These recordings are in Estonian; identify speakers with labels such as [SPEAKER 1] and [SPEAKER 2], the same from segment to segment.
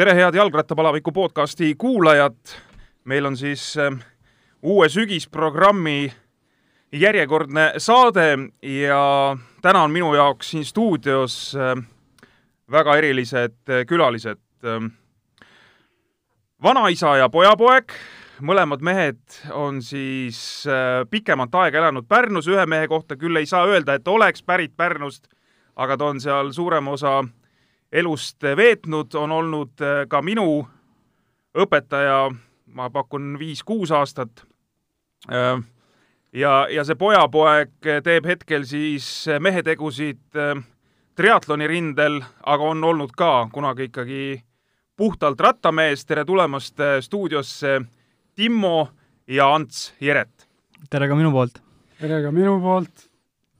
[SPEAKER 1] tere, head Jalgrattapalaviku podcasti kuulajad! meil on siis äh, uue sügisprogrammi järjekordne saade ja täna on minu jaoks siin stuudios äh, väga erilised äh, külalised. vanaisa ja pojapoeg, mõlemad mehed on siis pikemat aega elanud Pärnus, ühe mehe kohta küll ei saa öelda, et oleks pärit Pärnust, aga ta on seal suurema osa elust veetnud, on olnud äh, ka minu õpetaja, ma pakun viis-kuus aastat. Äh, ja, ja see pojapoeg teeb hetkel siis mehetegusid äh, triatloni rindel, aga on olnud ka kunagi ikkagi puhtalt rattamees. tere tulemast stuudiosse, Timmo ja Ants Jeret!
[SPEAKER 2] tere ka minu poolt!
[SPEAKER 3] tere ka minu poolt!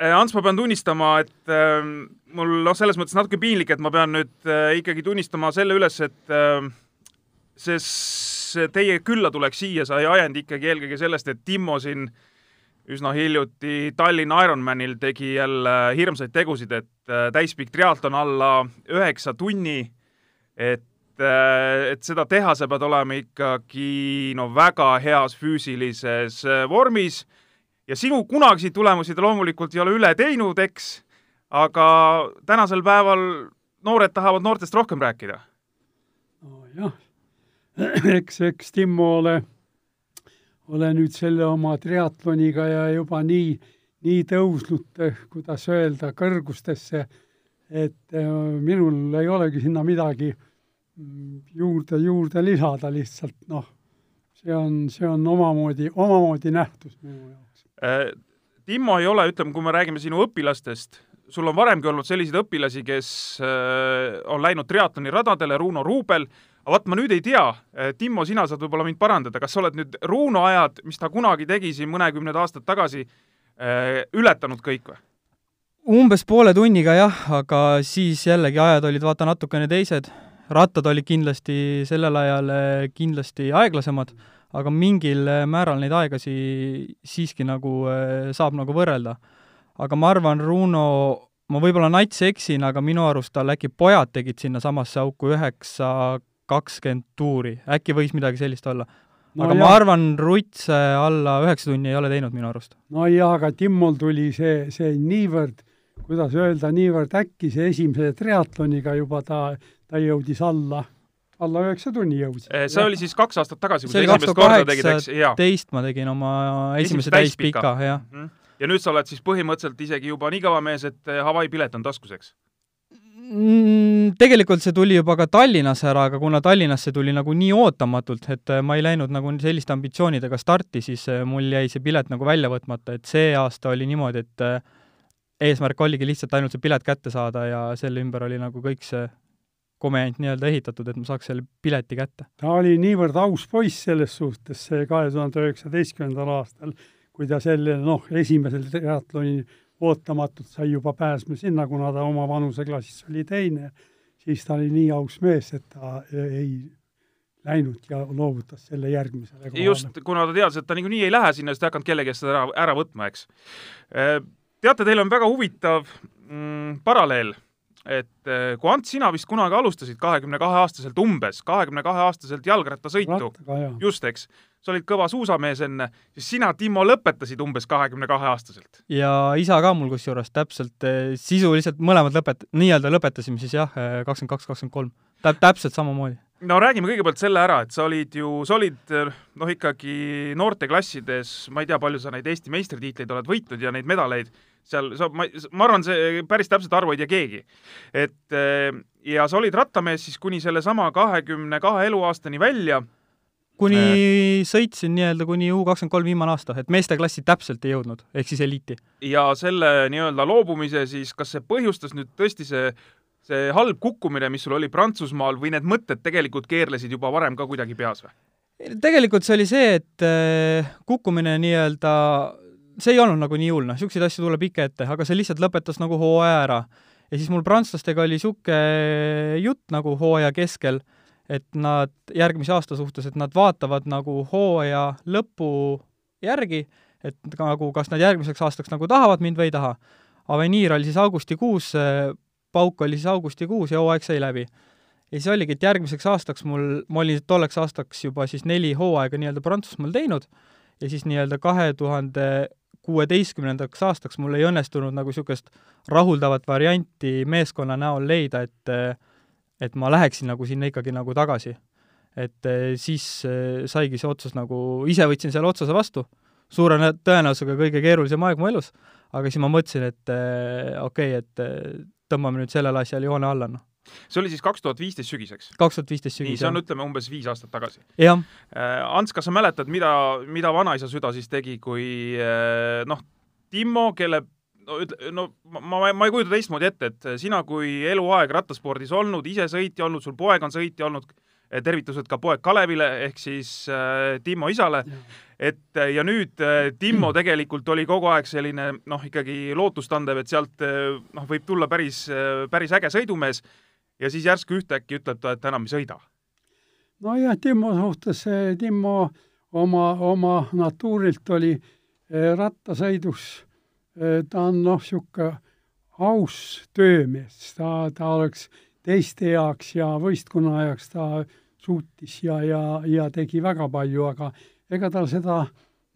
[SPEAKER 1] Ants, ma pean tunnistama, et mul noh, selles mõttes natuke piinlik, et ma pean nüüd äh, ikkagi tunnistama selle üles, et äh, see teie külla tulek siia sai ajend ikkagi eelkõige sellest, et Timmo siin üsna hiljuti Tallinna Ironmanil tegi jälle hirmsaid tegusid, et äh, täispikk triatlon alla üheksa tunni, et äh, et seda teha, sa pead olema ikkagi no väga heas füüsilises äh, vormis ja sinu kunagiseid tulemusi ta loomulikult ei ole üle teinud, eks aga tänasel päeval noored tahavad noortest rohkem rääkida.
[SPEAKER 3] nojah, eks, eks Timmo ole, nüüd selle oma triatloniga ja juba nii, nii tõusnud, kuidas öelda, kõrgustesse, et äh, minul ei olegi sinna midagi juurde, juurde lisada lihtsalt, noh, see on, see on omamoodi, omamoodi nähtus minu jaoks.
[SPEAKER 1] Äh, Timmo ei ole, ütleme, kui me räägime sinu õpilastest, sul on varemgi olnud selliseid õpilasi, kes äh, on läinud triatloni radadele, Runo Ruubel, aga vaat ma nüüd ei tea, äh, Timmo, sina saad võib-olla mind parandada, kas sa oled nüüd Runo ajad, mis ta kunagi tegi siin mõnekümned aastad tagasi, ületanud kõik või?
[SPEAKER 2] umbes poole tunniga jah, aga siis jällegi ajad olid vaata natukene teised, rattad olid kindlasti sellel ajal kindlasti aeglasemad, aga mingil määral neid aegasi siiski nagu saab nagu võrrelda aga ma arvan, Runo, ma võib-olla nats eksin, aga minu arust tal äkki pojad tegid sinnasamasse auku üheksa kakskümmend tuuri, äkki võis midagi sellist olla no aga jah. ma arvan, Ruts alla üheksa tunni ei ole teinud minu arust.
[SPEAKER 3] no jaa, aga Timmol tuli see, see niivõrd, kuidas öelda, niivõrd äkki see esimese triatloniga juba ta, ta jõudis alla, alla üheksa tunni jõudis.
[SPEAKER 1] Eh, see ja. oli siis kaks aastat tagasi, kui sa esimest korda tegid, eks?
[SPEAKER 2] teist ma tegin oma esimese täispika, jah mm. -hmm
[SPEAKER 1] ja nüüd sa oled siis põhimõtteliselt isegi juba nii kõva mees, et eh, Hawaii pilet on taskus, eks?
[SPEAKER 2] Mm, tegelikult see tuli juba ka Tallinnas ära, aga kuna Tallinnasse tuli nagu nii ootamatult, et eh, ma ei läinud nagu selliste ambitsioonidega starti, siis mul jäi see pilet nagu välja võtmata, et see aasta oli niimoodi, et eesmärk oligi lihtsalt ainult see pilet kätte saada ja selle ümber oli nagu kõik see komejant nii-öelda ehitatud, et ma saaks selle pileti kätte.
[SPEAKER 3] ta oli niivõrd aus poiss selles suhtes, see kahe tuhande üheksateistkümnendal aastal kui ta selle noh, esimesel triatlonil ootamatult sai juba pääsma sinna, kuna ta oma vanuseklassis oli teine, siis ta oli nii aus mees, et ta ei läinud ja loovutas selle järgmisele
[SPEAKER 1] kohale. just, kuna ta teadis, et ta niikuinii ei lähe sinna, siis ta ei hakanud kellegi eest seda ära, ära võtma, eks. teate, teil on väga huvitav mm, paralleel et kui Ants, sina vist kunagi alustasid kahekümne kahe aastaselt umbes, kahekümne kahe aastaselt jalgrattasõitu, just, eks, sa olid kõva suusamees enne, siis sina, Timo, lõpetasid umbes kahekümne kahe aastaselt.
[SPEAKER 2] ja isa ka mul kusjuures täpselt, eh, sisuliselt mõlemad lõpet-, nii-öelda lõpetasime siis jah, eh, kakskümmend kaks, kakskümmend kolm. Täp-, täpselt samamoodi.
[SPEAKER 1] no räägime kõigepealt selle ära, et sa olid ju, sa olid noh, ikkagi noorteklassides, ma ei tea, palju sa neid Eesti meistritiitleid oled võitnud ja neid medaleid seal sa, ma, ma arvan, see päris täpset arvu ei tea keegi. et eh, ja sa olid rattamees siis kuni sellesama kahekümne kahe eluaastani välja.
[SPEAKER 2] kuni äh, sõitsin nii-öelda kuni U kakskümmend kolm viimane aasta, et meesteklassi täpselt ei jõudnud, ehk siis eliiti.
[SPEAKER 1] ja selle nii-öelda loobumise siis, kas see põhjustas nüüd tõesti see see halb kukkumine, mis sul oli Prantsusmaal või need mõtted tegelikult keerlesid juba varem ka kuidagi peas või?
[SPEAKER 2] tegelikult see oli see, et eh, kukkumine nii-öelda see ei olnud nagu nii hull, noh, niisuguseid asju tuleb ikka ette, aga see lihtsalt lõpetas nagu hooaja ära. ja siis mul prantslastega oli niisugune jutt nagu hooaja keskel, et nad järgmise aasta suhtes, et nad vaatavad nagu hooaja lõpu järgi, et nagu kas nad järgmiseks aastaks nagu tahavad mind või ei taha. Avenir oli siis augustikuus, Pauk oli siis augustikuus ja hooaeg sai läbi. ja siis oligi, et järgmiseks aastaks mul, ma olin tolleks aastaks juba siis neli hooaega nii-öelda Prantsusmaal teinud ja siis nii-öelda kahe tuhande kuueteistkümnendaks aastaks mul ei õnnestunud nagu niisugust rahuldavat varianti meeskonna näol leida, et et ma läheksin nagu sinna ikkagi nagu tagasi. et siis saigi see otsus nagu, ise võtsin selle otsuse vastu, suure tõenäosusega kõige keerulisem aeg mu elus, aga siis ma mõtlesin, et okei okay,, et tõmbame nüüd sellele asjale joone alla, noh
[SPEAKER 1] see oli siis kaks tuhat viisteist sügiseks?
[SPEAKER 2] kaks tuhat viisteist sügiseks,
[SPEAKER 1] nii, see on, ütleme, umbes viis aastat tagasi.
[SPEAKER 2] jah.
[SPEAKER 1] Äh, Ants, kas sa mäletad, mida, mida vanaisa süda siis tegi, kui äh, noh, Timmo, kelle no ütle, no ma, ma ei kujuta teistmoodi ette, et sina kui eluaeg rattaspordis olnud, ise sõitja olnud, sul poeg on sõitja olnud, tervitused ka poeg Kalevile ehk siis äh, Timmo isale, et ja nüüd äh, Timmo tegelikult oli kogu aeg selline noh, ikkagi lootustandev, et sealt äh, noh, võib tulla päris, päris äge sõidumees ja siis järsku ühtäkki ütleb ta, et enam ei sõida.
[SPEAKER 3] nojah, Timmo suhtes, Timmo oma, oma natuurilt oli eh, rattasõidus, eh, ta on noh, niisugune aus töömees, ta, ta oleks teiste heaks ja võistkonna heaks ta suutis ja, ja, ja tegi väga palju, aga ega tal seda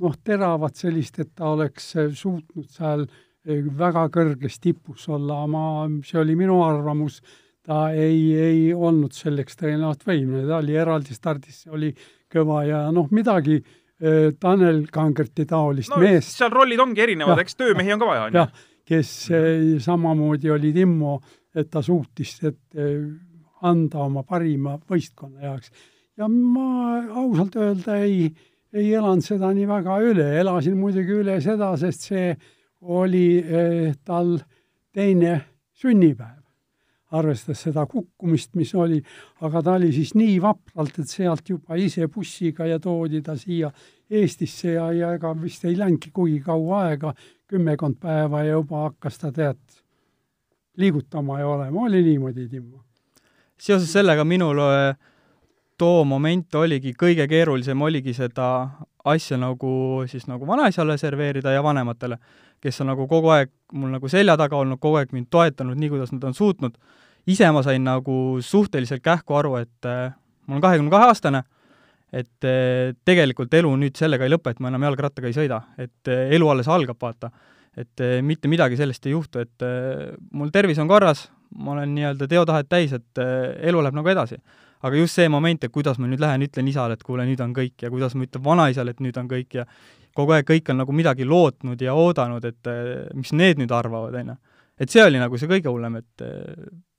[SPEAKER 3] noh, teravat sellist, et ta oleks suutnud seal eh, väga kõrges tipus olla, ma, see oli minu arvamus ta ei, ei olnud selleks tõenäoliselt võimeline, ta oli eraldi stardis, oli kõva ja noh, midagi äh, Tanel Kangerti taolist
[SPEAKER 1] no,
[SPEAKER 3] meest.
[SPEAKER 1] seal rollid ongi erinevad, eks töömehi on ka vaja, on
[SPEAKER 3] ju. kes äh, samamoodi oli Timmo, et ta suutis, et äh, anda oma parima võistkonna jaoks. ja ma ausalt öelda ei, ei elanud seda nii väga üle, elasin muidugi üle seda, sest see oli tal teine sünnipäev arvestas seda kukkumist, mis oli, aga ta oli siis nii vapralt, et sealt juba ise bussiga ja toodi ta siia Eestisse ja, ja ega vist ei läinudki kuigi kaua aega, kümmekond päeva ja juba hakkas ta tead liigutama ja olema, oli niimoodi, Timmo?
[SPEAKER 2] seoses sellega minul too moment oligi, kõige keerulisem oligi seda asja nagu siis nagu vanaisale serveerida ja vanematele, kes on nagu kogu aeg mul nagu selja taga olnud, kogu aeg mind toetanud nii, kuidas nad on suutnud ise ma sain nagu suhteliselt kähku aru, et äh, ma olen kahekümne kahe aastane, et äh, tegelikult elu nüüd sellega ei lõpe, et ma enam jalgrattaga ei sõida, et äh, elu alles algab, vaata. et mitte midagi sellist ei juhtu, et mul tervis on korras, ma olen nii-öelda teotahet täis, et elu läheb nagu edasi. aga just see moment, et kuidas ma nüüd lähen, ütlen isale, et kuule, nüüd on kõik ja kuidas ma ütlen vanaisale, et nüüd on kõik ja kogu aeg kõik on nagu midagi lootnud ja oodanud, et mis need nüüd arvavad, on ju. et see oli nagu see kõige hullem, et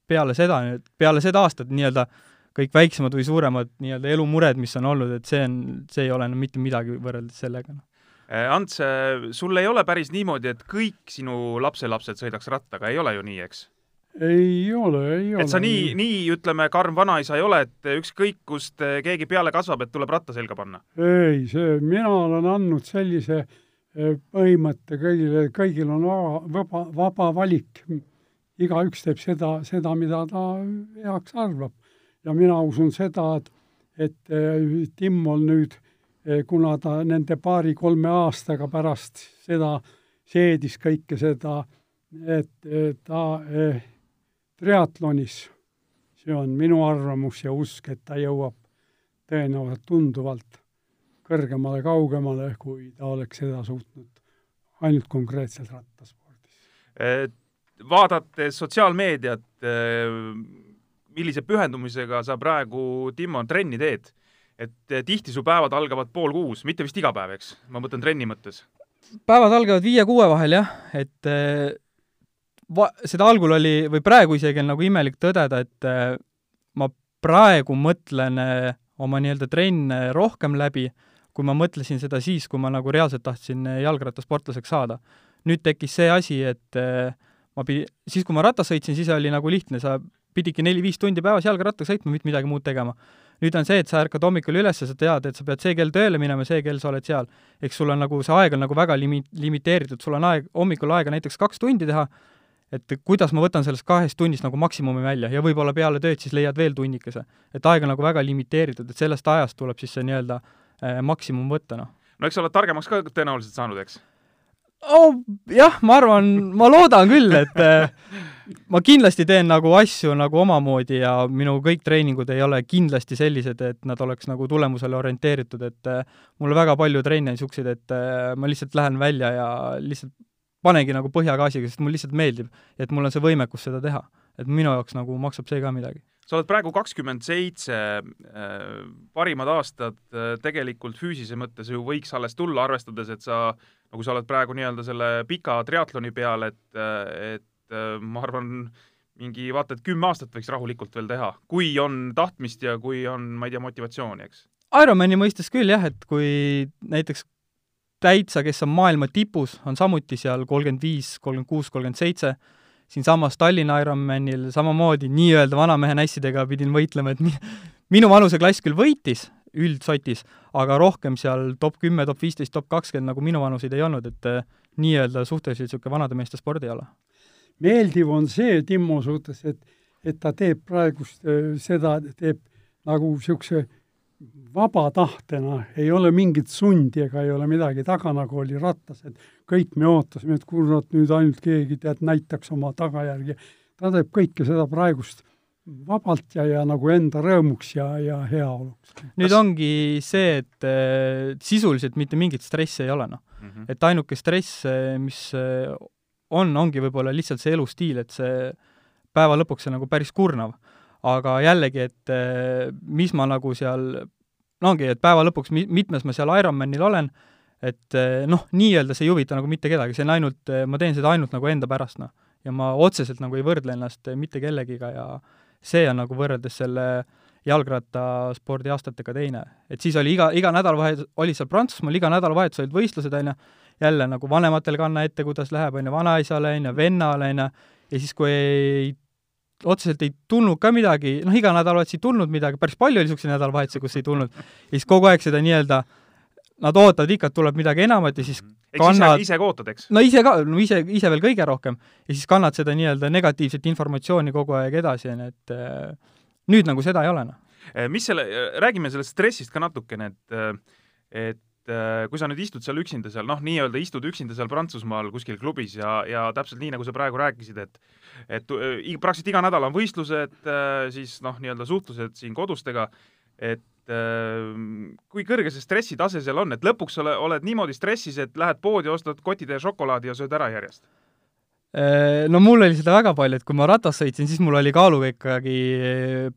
[SPEAKER 2] peale seda peale seda aastat nii-öelda kõik väiksemad või suuremad nii-öelda elumured, mis on olnud, et see on, see ei ole enam mitte midagi võrreldes sellega, noh.
[SPEAKER 1] Äh, Ants, äh, sul ei ole päris niimoodi, et kõik sinu lapselapsed sõidaks rattaga, ei ole ju nii, eks?
[SPEAKER 3] ei ole, ei ole.
[SPEAKER 1] et sa nii, nii, ütleme, karm vanaisa ei ole, et ükskõik, kust äh, keegi peale kasvab, et tuleb ratta selga panna?
[SPEAKER 3] ei, see, mina olen andnud sellise põhimõtte kõigile, kõigil on vaba, vaba, vaba valik igaüks teeb seda, seda, mida ta heaks arvab. ja mina usun seda, et, et äh, Timmol nüüd, äh, kuna ta nende paari-kolme aastaga pärast seda seedis kõike seda, et ta eh, triatlonis, see on minu arvamus ja usk, et ta jõuab tõenäoliselt tunduvalt kõrgemale, kaugemale, kui ta oleks seda suutnud ainult konkreetselt rattaspordis
[SPEAKER 1] vaadates sotsiaalmeediat, äh, millise pühendumisega sa praegu, Timmo, trenni teed, et äh, tihti su päevad algavad pool kuus, mitte vist iga päev, eks? ma mõtlen trenni mõttes.
[SPEAKER 2] päevad algavad viie-kuue vahel, jah, et äh, va-, seda algul oli, või praegu isegi on nagu imelik tõdeda, et ma praegu mõtlen oma nii-öelda trenne rohkem läbi, kui ma mõtlesin seda siis, kui ma nagu reaalselt tahtsin jalgrattasportlaseks saada. nüüd tekkis see asi, et äh, ma pidi, siis kui ma rattas sõitsin, siis oli nagu lihtne, sa pididki neli-viis tundi päevas jalgrattaga sõitma, mitte midagi muud tegema. nüüd on see, et sa ärkad hommikul üles ja sa tead, et sa pead see kell tööle minema, see kell sa oled seal. eks sul on nagu, see aeg on nagu väga limi-, limiteeritud, sul on aeg, hommikul aega näiteks kaks tundi teha, et kuidas ma võtan sellest kahest tunnist nagu maksimumi välja ja võib-olla peale tööd siis leiad veel tunnikese. et aeg on nagu väga limiteeritud, et sellest ajast tuleb siis see nii-öelda eh, maksimum võtta, noh.
[SPEAKER 1] no eks sa oled targemaks ka tõenäoliselt saanud, eks?
[SPEAKER 2] Oh,? jah, ma arvan, ma loodan küll, et äh, ma kindlasti teen nagu asju nagu omamoodi ja minu kõik treeningud ei ole kindlasti sellised, et nad oleks nagu tulemusele orienteeritud, et äh, mul väga palju treene on niisuguseid, et äh, ma lihtsalt lähen välja ja lihtsalt panengi nagu põhjagaasiga, sest mulle lihtsalt meeldib, et mul on see võimekus seda teha. et minu jaoks nagu maksab see ka midagi
[SPEAKER 1] sa oled praegu kakskümmend seitse, parimad aastad tegelikult füüsise mõttes ju võiks alles tulla, arvestades, et sa nagu sa oled praegu nii-öelda selle pika triatloni peal, et, et ma arvan, mingi vaata, et kümme aastat võiks rahulikult veel teha, kui on tahtmist ja kui on, ma ei tea, motivatsiooni, eks?
[SPEAKER 2] Ironmani mõistes küll jah, et kui näiteks täitsa, kes on maailma tipus, on samuti seal kolmkümmend viis, kolmkümmend kuus, kolmkümmend seitse, siinsamas Tallinna Ironmanil samamoodi nii-öelda vanamehe nässidega pidin võitlema, et mi-, minu vanuseklass küll võitis, üldsotis, aga rohkem seal top kümme, top viisteist, top kakskümmend nagu minu vanuseid ei olnud, et eh, nii-öelda suhteliselt niisugune vanade meeste spordiala.
[SPEAKER 3] meeldiv on see Timmo suhtes, et, et ta teeb praegust eh, seda, teeb nagu niisuguse vaba tahtena, ei ole mingit sundi ega ei ole midagi taga, nagu oli rattas, et kõik me ootasime, et kurat, nüüd ainult keegi tead, näitaks oma tagajärgi. ta teeb kõike seda praegust vabalt ja, ja nagu enda rõõmuks ja, ja heaoluks.
[SPEAKER 2] nüüd Kas... ongi see, et äh, sisuliselt mitte mingit stressi ei ole, noh mm -hmm.. et ainuke stress, äh, mis äh, on, ongi võib-olla lihtsalt see elustiil, et see päeva lõpuks see nagu päris kurnav. Aga jällegi, et äh, mis ma nagu seal, no ongi, et päeva lõpuks mi-, mitmes ma seal Ironmanil olen, et äh, noh, nii-öelda see ei huvita nagu mitte kedagi, see on ainult, äh, ma teen seda ainult nagu enda pärast, noh. ja ma otseselt nagu ei võrdle ennast mitte kellegiga ja see on nagu võrreldes selle jalgrattaspordi aastatega teine. et siis oli iga, iga nädalavahetus, oli seal Prantsusmaal, iga nädalavahetus olid võistlused, on ju, jälle nagu vanematel kanna ette, kuidas läheb, on ju, vanaisale, on ju, vennale, on ju, ja siis, kui ei, otseselt ei tulnud ka midagi, noh, iga nädalavahetus ei tulnud midagi, päris palju oli niisuguseid nädalavahetusi, kus ei tulnud, ja siis kogu aeg seda nii-öelda nad ootavad ikka, et tuleb midagi enamat ja siis kannad
[SPEAKER 1] ise, ise ka ootad, eks?
[SPEAKER 2] no ise ka, no ise, ise veel kõige rohkem. ja siis kannad seda nii-öelda negatiivset informatsiooni kogu aeg edasi, on ju, et äh, nüüd nagu seda ei ole, noh.
[SPEAKER 1] Eh, mis selle, räägime sellest stressist ka natukene, et äh, et äh, kui sa nüüd istud seal üksinda seal, noh, nii-öelda istud üksinda seal Prantsusmaal kuskil klubis ja, ja täpselt nii, nagu sa praegu rääkisid, et et praktiliselt iga nädal on võistlused, siis noh, nii-öelda suhtlused siin kodustega, et kui kõrge see stressitase seal on, et lõpuks ole, oled niimoodi stressis, et lähed poodi, ostad kotitäie šokolaadi ja sööd ära järjest?
[SPEAKER 2] No mul oli seda väga palju, et kui ma ratas sõitsin, siis mul oli kaaluga ikkagi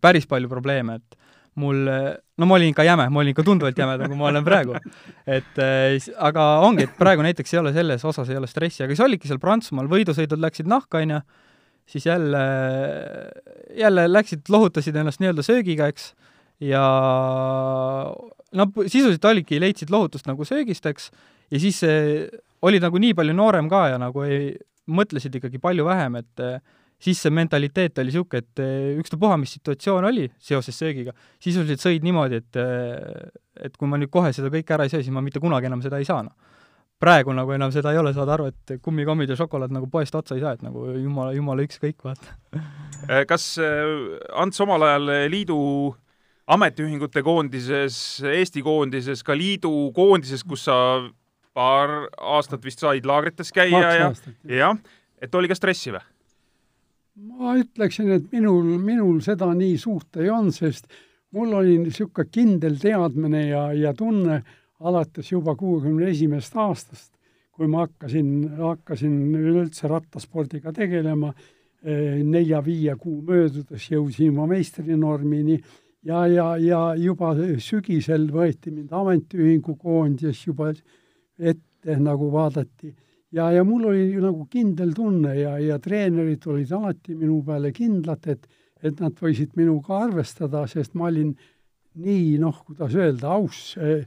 [SPEAKER 2] päris palju probleeme, et mul, no ma olin ikka jäme, ma olin ikka tunduvalt jämedam, kui ma olen praegu. et äh, aga ongi, et praegu näiteks ei ole selles osas ei ole stressi, aga siis olidki seal Prantsusmaal, võidusõidud läksid nahka, on ju, siis jälle, jälle läksid, lohutasid ennast nii-öelda söögiga, eks. Ja noh, sisuliselt olidki, leidsid lohutust nagu söögist, eks, ja siis olid nagu nii palju noorem ka ja nagu ei, mõtlesid ikkagi palju vähem, et eh, siis see mentaliteet oli niisugune, et eh, ükstapuha, mis situatsioon oli seoses söögiga, sisuliselt sõid niimoodi, et eh, et kui ma nüüd kohe seda kõike ära ei söö, siis ma mitte kunagi enam seda ei saa, noh. praegu nagu enam seda ei ole, saad aru, et kummikommid ja šokolaad nagu poest otsa ei saa, et nagu jumala, jumala ükskõik, vaata.
[SPEAKER 1] kas Ants omal ajal liidu ametiühingute koondises, Eesti koondises, ka liidu koondises, kus sa paar aastat vist said laagrites käia ja jah, et oli ka stressi või?
[SPEAKER 3] Ma ütleksin, et minul, minul seda nii suurt ei olnud, sest mul oli niisugune kindel teadmine ja, ja tunne alates juba kuuekümne esimesest aastast, kui ma hakkasin, hakkasin üleüldse rattaspordiga tegelema, eh, nelja-viie kuu möödudes jõudsin ma meistrinormini ja, ja, ja juba sügisel võeti mind ametiühingu koondises juba ette nagu vaadati ja, ja mul oli nagu kindel tunne ja, ja treenerid olid alati minu peale kindlad, et, et nad võisid minuga arvestada, sest ma olin nii noh, kuidas öelda, aus eh,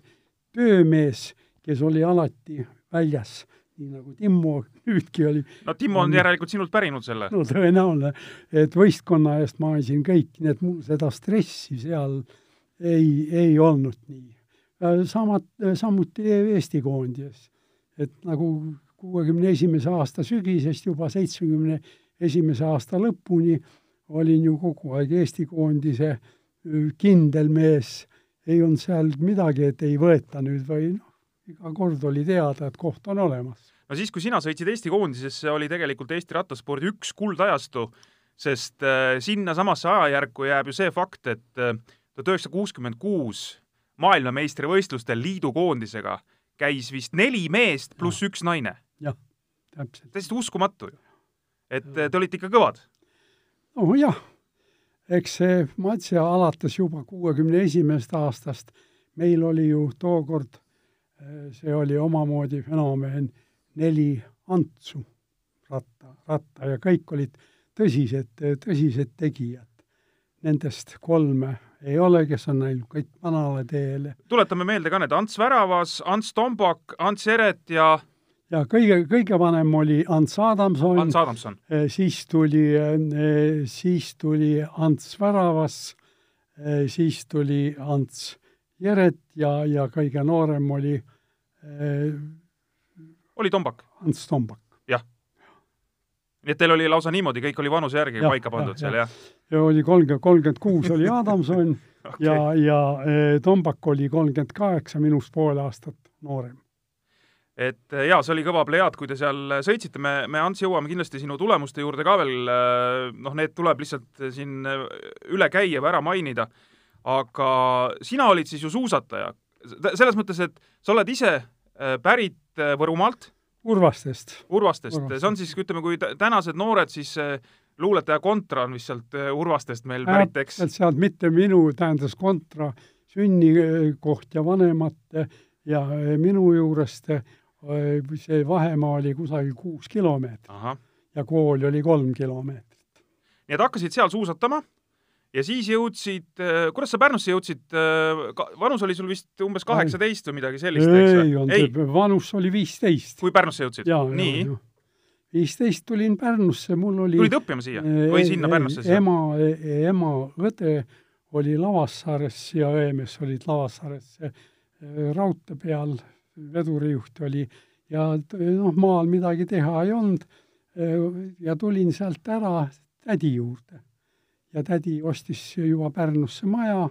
[SPEAKER 3] töömees, kes oli alati väljas nii nagu Timmo nüüdki oli.
[SPEAKER 1] no Timmo on järelikult sinult pärinud selle?
[SPEAKER 3] no tõenäoline, et võistkonna eest ma andsin kõik, nii et mul seda stressi seal ei, ei olnud nii. samad, samuti Eesti koondises, et nagu kuuekümne esimese aasta sügisest juba seitsmekümne esimese aasta lõpuni olin ju kogu aeg Eesti koondise kindel mees, ei olnud seal midagi, et ei võeta nüüd või noh, iga kord oli teada, et koht on olemas.
[SPEAKER 1] No siis, kui sina sõitsid Eesti koondisesse, oli tegelikult Eesti rattaspordi üks kuldajastu, sest äh, sinnasamasse ajajärku jääb ju see fakt, et äh, tuhat üheksasada kuuskümmend kuus maailmameistrivõistlustel liidukoondisega käis vist neli meest pluss üks naine.
[SPEAKER 3] Jah, täpselt.
[SPEAKER 1] täiesti uskumatu ju. et te olite ikka kõvad.
[SPEAKER 3] nojah, eks see Matsia alates juba kuuekümne esimesest aastast, meil oli ju tookord, see oli omamoodi fenomen, neli Antsu ratta, ratta ja kõik olid tõsised, tõsised tegijad. Nendest kolme ei ole, kes on läinud kõik vanale teele.
[SPEAKER 1] tuletame meelde ka need Ants Väravas, Ants Tombak, Ants Eret ja
[SPEAKER 3] ja kõige, kõige vanem oli Ants Adamson.
[SPEAKER 1] Ants Adamson.
[SPEAKER 3] siis tuli, siis tuli Ants Väravas, siis tuli Ants Jeret ja, ja kõige noorem oli
[SPEAKER 1] oli Tombak?
[SPEAKER 3] Ants Tombak.
[SPEAKER 1] jah. nii et teil oli lausa niimoodi, kõik oli vanuse järgi ja, paika pandud ja, seal, jah?
[SPEAKER 3] ja oli kolmkümmend, kolmkümmend kuus oli Adamson okay. ja, ja Tombak oli kolmkümmend kaheksa, minust pool aastat noorem
[SPEAKER 1] et jaa, see oli kõva plejaad, kui te seal sõitsite, me, me, Ants, jõuame kindlasti sinu tulemuste juurde ka veel, noh, need tuleb lihtsalt siin üle käia või ära mainida, aga sina olid siis ju suusataja, selles mõttes, et sa oled ise pärit Võrumaalt.
[SPEAKER 3] Urvastest.
[SPEAKER 1] Urvastest, see on siis, ütleme, kui tänased noored, siis luuletaja Kontra on vist sealt Urvastest meil pärit, eks?
[SPEAKER 3] sealt mitte minu, tähendas Kontra sünnikoht ja vanemate ja minu juurest see vahemaa oli kusagil kuus kilomeetrit. ja kool oli kolm kilomeetrit.
[SPEAKER 1] nii et hakkasid seal suusatama ja siis jõudsid, kuidas sa Pärnusse jõudsid, vanus oli sul vist umbes kaheksateist või midagi sellist, eks
[SPEAKER 3] ei olnud, vanus oli viisteist.
[SPEAKER 1] kui Pärnusse jõudsid? nii?
[SPEAKER 3] viisteist tulin Pärnusse, mul oli
[SPEAKER 1] tulid õppima siia või sinna Pärnusse?
[SPEAKER 3] ema, ema õde oli Lavassaares ja õemees olid Lavassaares raudtee peal vedurijuht oli ja noh, maal midagi teha ei olnud ja tulin sealt ära tädi juurde. ja tädi ostis juba Pärnusse maja,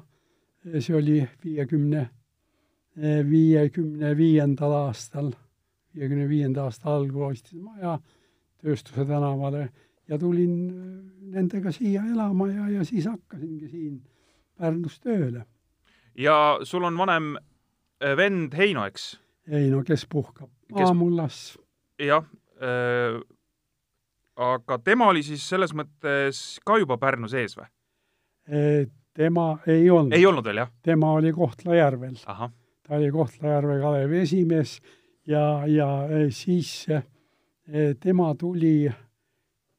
[SPEAKER 3] see oli viiekümne, viiekümne viiendal aastal, viiekümne viienda aasta algul ostis maja Tööstuse tänavale ja tulin nendega siia elama ja, ja siis hakkasingi siin Pärnus tööle.
[SPEAKER 1] ja sul on vanem vend Heino, eks?
[SPEAKER 3] Ei no kes puhkab maamullas.
[SPEAKER 1] jah äh,, aga tema oli siis selles mõttes ka juba Pärnu sees või?
[SPEAKER 3] tema ei olnud.
[SPEAKER 1] ei olnud veel, jah?
[SPEAKER 3] tema oli Kohtla-Järvel. ta oli Kohtla-Järve Kalevi esimees ja, ja siis tema tuli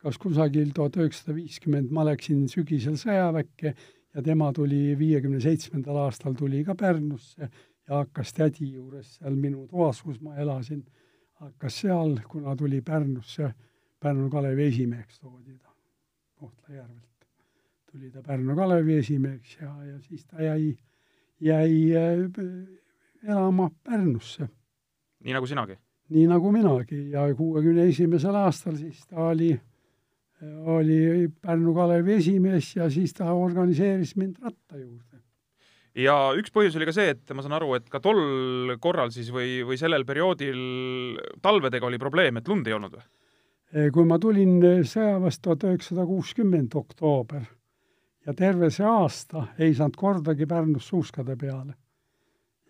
[SPEAKER 3] kas kusagil tuhat üheksasada viiskümmend, ma läksin sügisel sõjaväkke ja tema tuli viiekümne seitsmendal aastal tuli ka Pärnusse ja hakkas tädi juures seal minu toas, kus ma elasin, hakkas seal, kuna tuli Pärnusse, Pärnu Kalevi esimeheks toodi ta Kohtla-Järvelt. tuli ta Pärnu Kalevi esimeheks ja, ja siis ta jäi, jäi äh, elama Pärnusse.
[SPEAKER 1] nii nagu sinagi?
[SPEAKER 3] nii nagu minagi ja kuuekümne esimesel aastal siis ta oli, oli Pärnu Kalevi esimees ja siis ta organiseeris mind ratta juurde
[SPEAKER 1] ja üks põhjus oli ka see, et ma saan aru, et ka tol korral siis või, või sellel perioodil talvedega oli probleem, et lund ei olnud või?
[SPEAKER 3] kui ma tulin sõjaväest tuhat üheksasada kuuskümmend oktoober ja terve see aasta ei saanud kordagi Pärnus suuskade peale.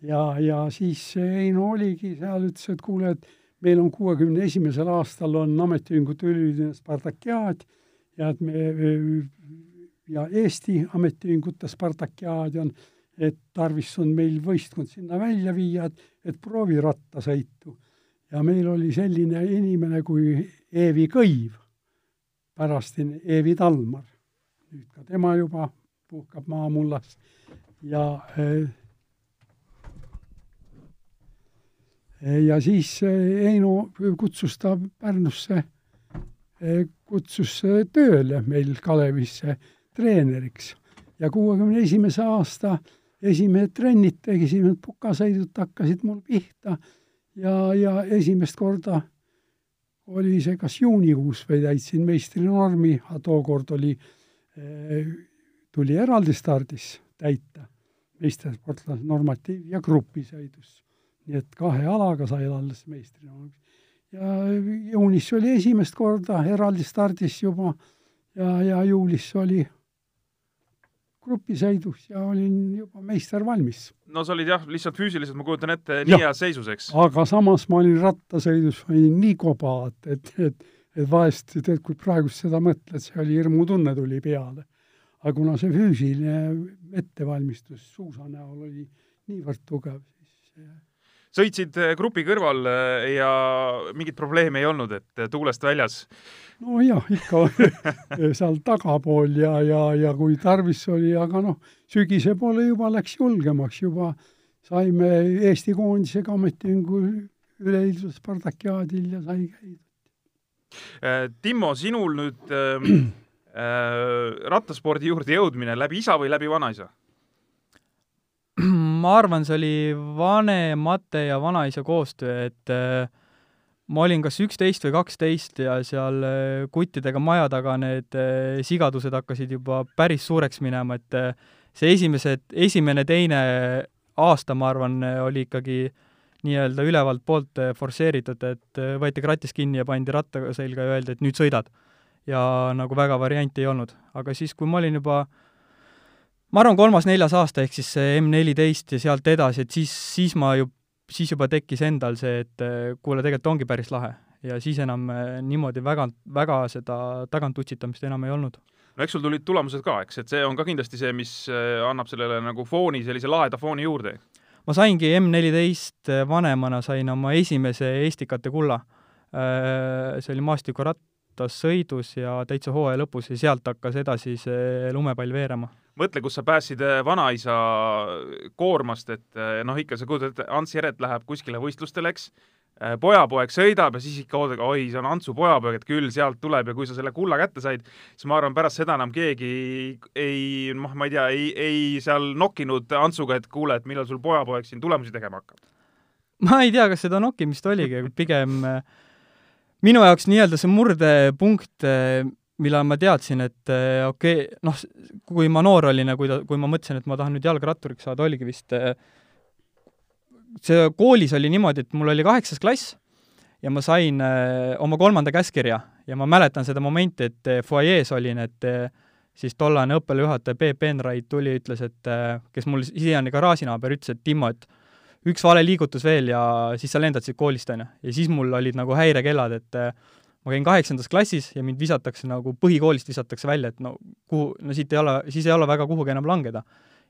[SPEAKER 3] ja, ja siis Heino oligi seal, ütles, et kuule, et meil on kuuekümne esimesel aastal on ametiühingute üleüldine Spartakiaad ja et me ja Eesti Ametiühingute Spartakiaad on et tarvis on meil võistkond sinna välja viia, et, et proovi rattasõitu. ja meil oli selline inimene kui Eevi Kõiv, pärastine Eevi Talmar. nüüd ka tema juba puhkab maamullas ja eh, ja siis Heino kutsus ta Pärnusse, eh, kutsus tööle meil Kalevisse treeneriks ja kuuekümne esimese aasta esimesed trennid, esimesed pukasõidud hakkasid mul pihta ja, ja esimest korda oli see kas juunikuus või täitsin meistrinormi, tookord oli, eh, tuli eraldi stardis täita meistrisportlase normatiiv ja grupisõidus. nii et kahe alaga sai alles meistrinormi. ja juunis oli esimest korda eraldi stardis juba ja, ja juulis oli grupisõidus ja olin juba meister valmis.
[SPEAKER 1] no sa olid jah, lihtsalt füüsiliselt, ma kujutan ette, nii heas seisus, eks?
[SPEAKER 3] aga samas ma olin rattasõidus, olin nii koba, et, et, et, et vahest, tead, kui praegust seda mõtled, see oli hirmutunne tuli peale. aga kuna see füüsiline ettevalmistus suusa näol oli niivõrd tugev, siis
[SPEAKER 1] sõitsid grupi kõrval ja mingit probleemi ei olnud, et tuulest väljas
[SPEAKER 3] nojah, ikka seal tagapool ja, ja, ja kui tarvis oli, aga noh, sügise poole juba läks julgemaks, juba saime Eesti koondisega ametiühingu üleilmsel Spartakiaadil ja sai käidud.
[SPEAKER 1] Timmo, sinul nüüd äh, rattaspordi juurde jõudmine läbi isa või läbi vanaisa?
[SPEAKER 2] Ma arvan, see oli vanemate ja vanaisa koostöö, et äh, ma olin kas üksteist või kaksteist ja seal äh, kuttidega maja taga need äh, sigadused hakkasid juba päris suureks minema, et äh, see esimesed, esimene, teine aasta, ma arvan, oli ikkagi nii-öelda ülevalt poolt forsseeritud, et võeti kratis kinni ja pandi ratta selga ja öeldi, et nüüd sõidad. ja nagu väga varianti ei olnud. aga siis, kui ma olin juba ma arvan, kolmas-neljas aasta, ehk siis see M neliteist ja sealt edasi, et siis, siis ma ju siis juba tekkis endal see, et eh, kuule, tegelikult ongi päris lahe. ja siis enam eh, niimoodi väga, väga seda tagantutsitamist enam ei olnud.
[SPEAKER 1] no eks sul tulid tulemused ka, eks, et see on ka kindlasti see, mis eh, annab sellele nagu fooni, sellise laheda fooni juurde?
[SPEAKER 2] ma saingi M14 vanemana, sain oma esimese Estikate kulla. See oli maastikurattas sõidus ja täitsa hooaja lõpus ja sealt hakkas edasi see lumepall veerema
[SPEAKER 1] mõtle, kus sa päästsid äh, vanaisa koormast, et äh, noh, ikka sa kujutad ette, Ants Jeret läheb kuskile võistlustele, eks, äh, pojapoeg sõidab ja siis ikka oodad, oi, see on Antsu pojapoeg, et küll sealt tuleb ja kui sa selle kulla kätte said, siis ma arvan, pärast seda enam keegi ei, noh, ma ei tea, ei, ei seal nokkinud Antsuga, et kuule, et millal sul pojapoeg siin tulemusi tegema hakkab.
[SPEAKER 2] ma ei tea, kas seda nokkimist oligi, pigem minu jaoks nii-öelda see murdepunkt millal ma teadsin, et äh, okei okay,, noh, kui ma noor olin ja kui ta, kui ma mõtlesin, et ma tahan nüüd jalgratturiks saada, oligi vist äh, see koolis oli niimoodi, et mul oli kaheksas klass ja ma sain äh, oma kolmanda käskkirja ja ma mäletan seda momenti, et fuajees olin, et siis tollane õppealajuhataja Peep Enrait tuli, ütles, et kes mul siiani garaažinaaber, ütles, et Timmo, et üks vale liigutus veel ja siis sa lendad siit koolist, on ju. ja siis mul olid nagu häirekellad, et ma käin kaheksandas klassis ja mind visatakse nagu põhikoolist visatakse välja, et no kuhu, no siit ei ole, siis ei ole väga kuhugi enam langeda.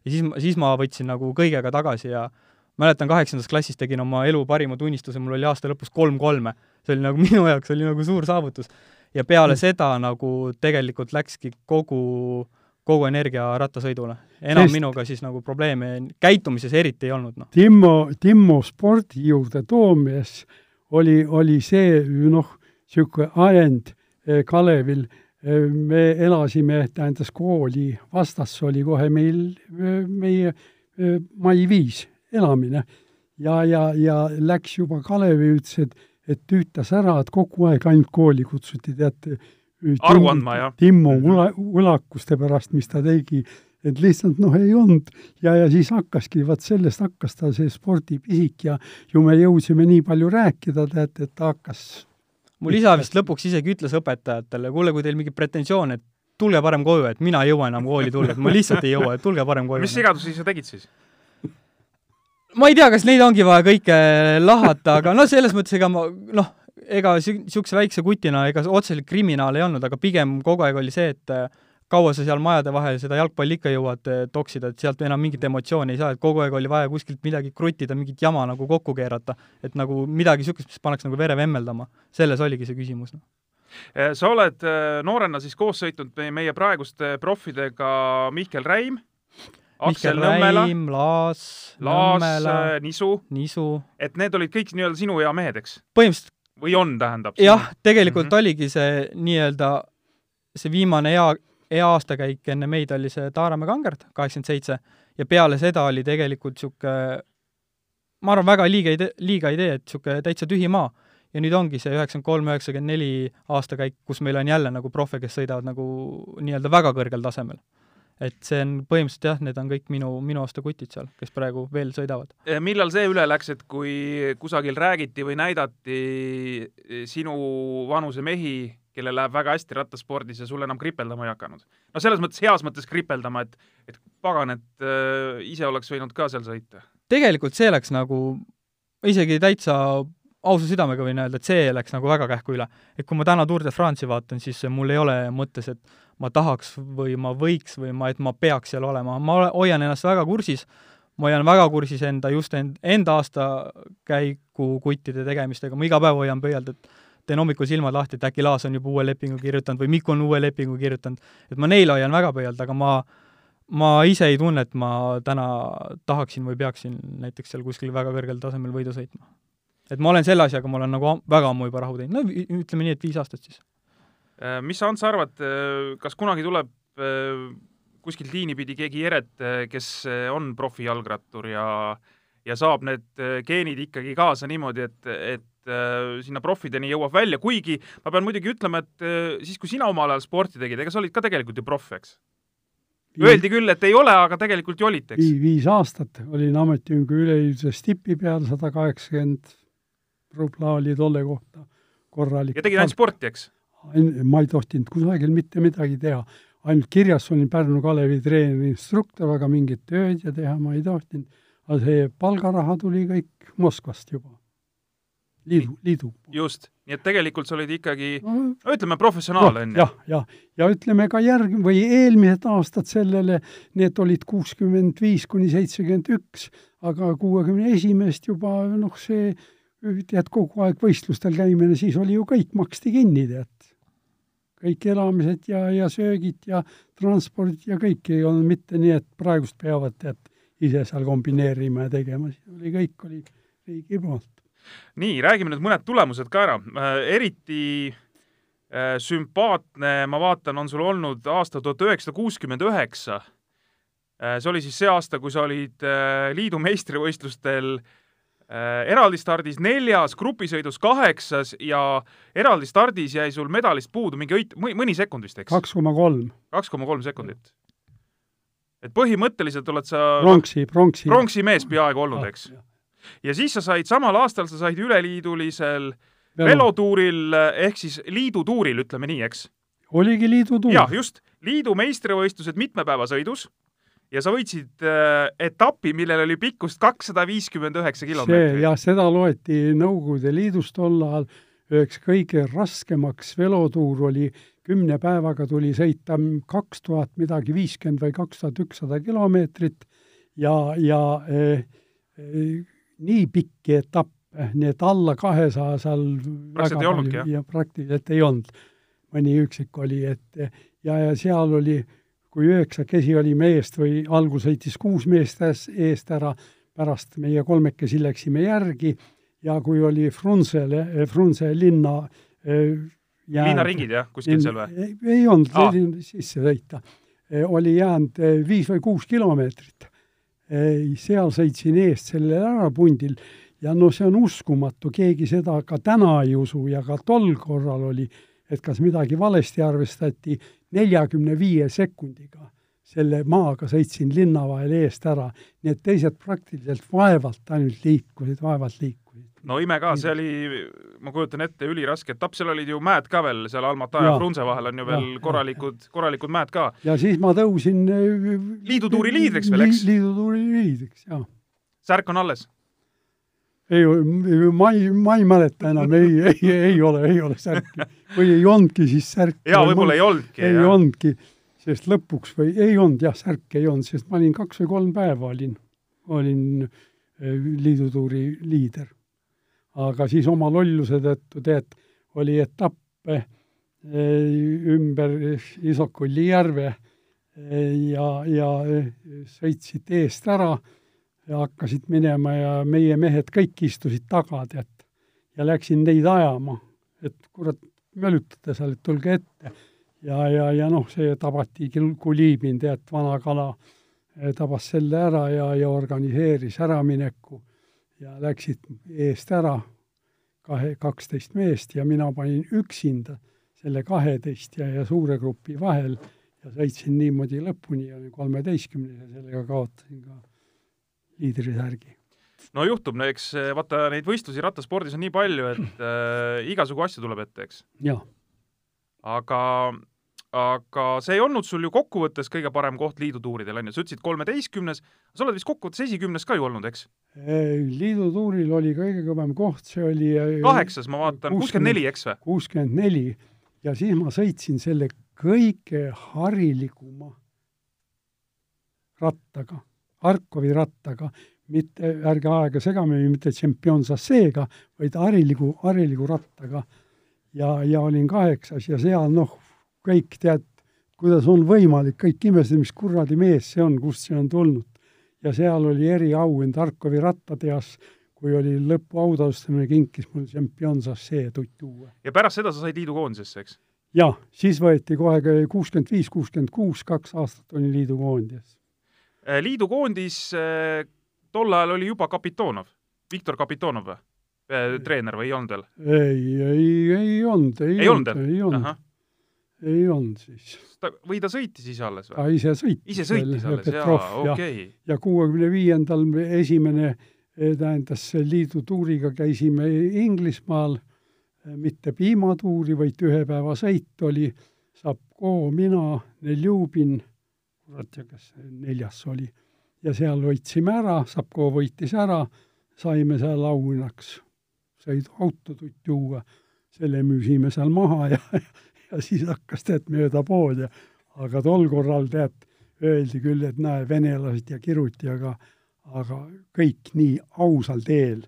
[SPEAKER 2] ja siis, siis ma võtsin nagu kõigega tagasi ja mäletan, kaheksandas klassis tegin oma elu parima tunnistuse, mul oli aasta lõpus kolm kolme. see oli nagu minu jaoks oli nagu suur saavutus. ja peale mm. seda nagu tegelikult läkski kogu, kogu energia rattasõidule. enam Sest... minuga siis nagu probleeme käitumises eriti ei olnud, noh.
[SPEAKER 3] Timmo, Timmo spordi juurde toomies oli, oli see, noh, niisugune ajend eh, Kalevil, eh, me elasime, tähendas kooli vastas oli kohe meil, eh, meie mai viis elamine. ja, ja, ja läks juba Kalevi, ütles, et, et tüütas ära, et kogu aeg ainult kooli kutsuti, teate.
[SPEAKER 1] aru andma, jah?
[SPEAKER 3] Timmo ula, ulakuste pärast, mis ta tegi, et lihtsalt noh, ei olnud. ja, ja siis hakkaski, vaat sellest hakkas ta see spordipisik ja ju me jõudsime nii palju rääkida, teate, et ta hakkas
[SPEAKER 2] mul isa vist lõpuks isegi ütles õpetajatele, kuule, kui teil mingi pretensioon, et tulge parem koju, et mina ei jõua enam kooli tulla, et ma lihtsalt ei jõua, et tulge parem koju.
[SPEAKER 1] mis sigadusi sa tegid siis?
[SPEAKER 2] ma ei tea, kas neid ongi vaja kõike lahata, aga noh, selles mõttes ega ma noh, ega niisuguse väikse kutina ega otseselt kriminaal ei olnud, aga pigem kogu aeg oli see, et kaua sa seal majade vahel seda jalgpalli ikka jõuad eh, toksida, et sealt enam mingit emotsiooni ei saa, et kogu aeg oli vaja kuskilt midagi kruttida, mingit jama nagu kokku keerata. et nagu midagi niisugust, mis paneks nagu vere vemmeldama. selles oligi see küsimus, noh
[SPEAKER 1] eh, sa oled eh, noorena siis koos sõitnud meie praeguste proffidega Mihkel Räim, Aksel Nõmmela,
[SPEAKER 2] Laas,
[SPEAKER 1] Laas, Nisu,
[SPEAKER 2] Nisu.,
[SPEAKER 1] et need olid kõik nii-öelda sinu ea mehed, eks?
[SPEAKER 2] põhimõtteliselt
[SPEAKER 1] või on, tähendab?
[SPEAKER 2] jah, tegelikult mm -hmm. oligi see nii-öelda see viimane hea hea aastakäik enne meid oli see Taaramäe kangert, kaheksakümmend seitse, ja peale seda oli tegelikult niisugune ma arvan, väga liiga idee, liiga idee, et niisugune täitsa tühi maa. ja nüüd ongi see üheksakümmend kolm, üheksakümmend neli aastakäik, kus meil on jälle nagu profe, kes sõidavad nagu nii-öelda väga kõrgel tasemel. et see on põhimõtteliselt jah, need on kõik minu, minu aasta kutid seal, kes praegu veel sõidavad.
[SPEAKER 1] millal see üle läks, et kui kusagil räägiti või näidati sinu vanuse mehi, kellel läheb väga hästi rattaspordis ja sul enam kripeldama ei hakanud? no selles mõttes, heas mõttes kripeldama, et, et pagan, et äh, ise oleks võinud ka seal sõita.
[SPEAKER 2] tegelikult see läks nagu isegi täitsa ausa südamega võin öelda, et see läks nagu väga kähku üle. et kui ma täna Tour de France'i vaatan, siis mul ei ole mõttes, et ma tahaks või ma võiks või ma, et ma peaks seal olema, ma hoian ennast väga kursis, ma hoian väga kursis enda, just end, enda aastakäiku kuttide tegemistega, ma iga päev hoian pöialt, et teen hommikul silmad lahti, et äkki Laas on juba uue lepingu kirjutanud või Mikk on uue lepingu kirjutanud. et ma neile hoian väga pöialt, aga ma, ma ise ei tunne, et ma täna tahaksin või peaksin näiteks seal kuskil väga kõrgel tasemel võidu sõitma et ma olen selle asjaga, ma olen nagu väga ammu juba rahu teinud, no ütleme nii, et viis aastat siis.
[SPEAKER 1] Äh, mis sa, Ants, arvad, äh, kas kunagi tuleb äh, kuskilt liini pidi keegi Jeret, kes on profijalgrattur ja ja saab need geenid ikkagi kaasa niimoodi, et, et sinna profideni jõuab välja, kuigi ma pean muidugi ütlema, et siis, kui sina omal ajal sporti tegid, ega sa olid ka tegelikult ju proff, eks? Öeldi küll, et ei ole, aga tegelikult ju olite, eks?
[SPEAKER 3] viis aastat olin ametiühingu üleüldises tipi peal, sada kaheksakümmend rubla oli tolle kohta korralik.
[SPEAKER 1] ja tegid ainult sporti, eks?
[SPEAKER 3] ma ei tohtinud kusagil mitte midagi teha. ainult kirjas olin Pärnu Kalevi treeneri instruktor, aga mingit tööd ja teha ma ei tohtinud. aga see palgaraha tuli kõik Moskvast juba. Liidu, liidu.
[SPEAKER 1] just, nii et tegelikult sa olid ikkagi no, ütleme, professionaal, on
[SPEAKER 3] ju? jah, jah. ja ütleme ka järg- või eelmised aastad sellele, need olid kuuskümmend viis kuni seitsekümmend üks, aga kuuekümne esimest juba noh, see tead, kogu aeg võistlustel käimine, siis oli ju kõik maksti kinni, tead. kõik elamised ja, ja söögid ja transpordid ja kõik ei olnud mitte nii, et praegust peavad, tead, ise seal kombineerima ja tegema, siis oli kõik, oli riigi poolt.
[SPEAKER 1] Nii, räägime nüüd mõned tulemused ka ära äh,, eriti äh, sümpaatne, ma vaatan, on sul olnud aasta tuhat üheksasada kuuskümmend üheksa. Äh, see oli siis see aasta, kui sa olid liidu meistrivõistlustel eraldi stardis neljas, grupisõidus kaheksas ja eraldi stardis jäi sul medalist puudu mingi õit-, mõni sekund vist, eks?
[SPEAKER 3] kaks koma kolm.
[SPEAKER 1] kaks koma kolm sekundit. et põhimõtteliselt oled sa
[SPEAKER 3] pronksi, pronksi.
[SPEAKER 1] pronksi mees peaaegu olnud, eks? Ja siis sa said, samal aastal sa said üleliidulisel Velo. velotuuril ehk siis liidutuuril, ütleme nii, eks?
[SPEAKER 3] oligi liidutuur.
[SPEAKER 1] jah, just, liidu meistrivõistlused mitmepäevasõidus ja sa võitsid äh, etapi, millel oli pikkust kakssada viiskümmend üheksa kilomeetrit.
[SPEAKER 3] jah, seda loeti Nõukogude Liidus tol ajal üheks kõige raskemaks velotuur oli, kümne päevaga tuli sõita kaks tuhat midagi viiskümmend või kaks tuhat ükssada kilomeetrit ja, ja eh, eh, nii pikki etappe, nii et alla kahesaja seal
[SPEAKER 1] praktiliselt ei olnudki, jah?
[SPEAKER 3] ja praktiliselt ei olnud. mõni üksik oli, et ja, ja seal oli kui üheksakesi olime eest või algul sõitis kuus meest eest ära, pärast meie kolmekesi läksime järgi ja kui oli Frunzele, Frunze linna
[SPEAKER 1] äh, jäänud, linnaringid jah, kuskil seal või?
[SPEAKER 3] ei olnud ah., sisse sõita. Äh, oli jäänud viis või kuus kilomeetrit. Seal sõitsin eest sellel ärapundil. Ja no see on uskumatu, keegi seda ka täna ei usu ja ka tol korral oli, et kas midagi valesti arvestati, neljakümne viie sekundiga. Selle maaga sõitsin linna vahel eest ära, nii et teised praktiliselt vaevalt ainult liikusid, vaevalt liikusid.
[SPEAKER 1] No ime ka, see oli, ma kujutan ette, üliraske etapp, seal olid ju mäed ka veel, seal Almata ja, Frunze vahel on ju veel ja, korralikud, korralikud mäed ka.
[SPEAKER 3] ja siis ma tõusin
[SPEAKER 1] äh, liidutuuri liidriks veel, eks?
[SPEAKER 3] liidutuuri liidriks, jah.
[SPEAKER 1] särk on alles?
[SPEAKER 3] ei, ma ei, ma ei mäleta enam, ei, ei, ei ole, ei ole särki. või ei olnudki siis särki.
[SPEAKER 1] jaa, võib-olla ei olnudki.
[SPEAKER 3] ei olnudki, sest lõpuks või ei olnud jah, särki ei olnud, sest ma olin kaks või kolm päeva olin, olin eh, liidutuuri liider. Aga siis oma lolluse tõttu, tead, oli etappe eh, ümber Isokulli järve eh, ja, ja sõitsid eest ära ja hakkasid minema ja meie mehed kõik istusid taga, tead. ja läksin neid ajama, et kurat, mölutada seal, et tulge ette. ja, ja, ja noh, see tabati Kulibin, tead, vana kala, eh, tabas selle ära ja, ja organiseeris äramineku ja läksid eest ära, kahe, kaksteist meest ja mina panin üksinda selle kaheteist ja, ja suure grupi vahel ja sõitsin niimoodi lõpuni ja kolmeteistkümnes ja sellega kaotasin ka liidrisärgi.
[SPEAKER 1] no juhtub, no eks eh, vaata neid võistlusi rattaspordis on nii palju, et äh, igasugu asju tuleb ette, eks. aga, aga see ei olnud sul ju kokkuvõttes kõige parem koht liidutuuridel, on ju, sa ütlesid kolmeteistkümnes, sa oled vist kokkuvõttes esikümnes ka ju olnud, eks?
[SPEAKER 3] liidutuuril oli kõige kõvem koht, see oli äh,
[SPEAKER 1] kaheksas, ma vaatan, kuuskümmend neli, eks või?
[SPEAKER 3] kuuskümmend neli ja siis ma sõitsin selle kõige harilikuma rattaga, Harkovi rattaga, mitte, ärge aega segamini, mitte Champion Sasseega, vaid hariligu, hariligu rattaga. ja, ja olin kaheksas ja seal noh, kõik tead, kuidas on võimalik, kõik imestasid, mis kuradi mees see on, kust see on tulnud. ja seal oli eriauhind Harkovi rattateas, kui oli lõpuautastamine, kinkis mul Champion Sassee tutt uue.
[SPEAKER 1] ja pärast seda sa said liidukoondisesse, eks?
[SPEAKER 3] jah, siis võeti kohe kuuskümmend viis, kuuskümmend kuus, kaks aastat olin liidukoondis.
[SPEAKER 1] liidukoondis tol ajal oli juba Kapitonov, Viktor Kapitonov või? treener või ei olnud veel?
[SPEAKER 3] ei, ei, ei olnud, ei,
[SPEAKER 1] ei olnud,
[SPEAKER 3] ei olnud, ei olnud siis.
[SPEAKER 1] või ta sõitis ise alles või?
[SPEAKER 3] ta ise sõitis.
[SPEAKER 1] ise sõitis alles, jaa, okei. Okay..
[SPEAKER 3] ja kuuekümne viiendal esimene eh, tähendas liidutuuriga käisime Inglismaal. Mitte piimatuuri, vaid ühe päeva sõit oli. Sapko, mina, Neljubin, kurat ja kes neljas oli, ja seal võitsime ära, Sapko võitis ära, saime seal auhinnaks. Sõiduauto tutt juua, selle müüsime seal maha ja, ja siis hakkas tead mööda poodi, aga tol korral tead, öeldi küll, et näe, venelased ja kiruti, aga aga kõik nii ausal teel,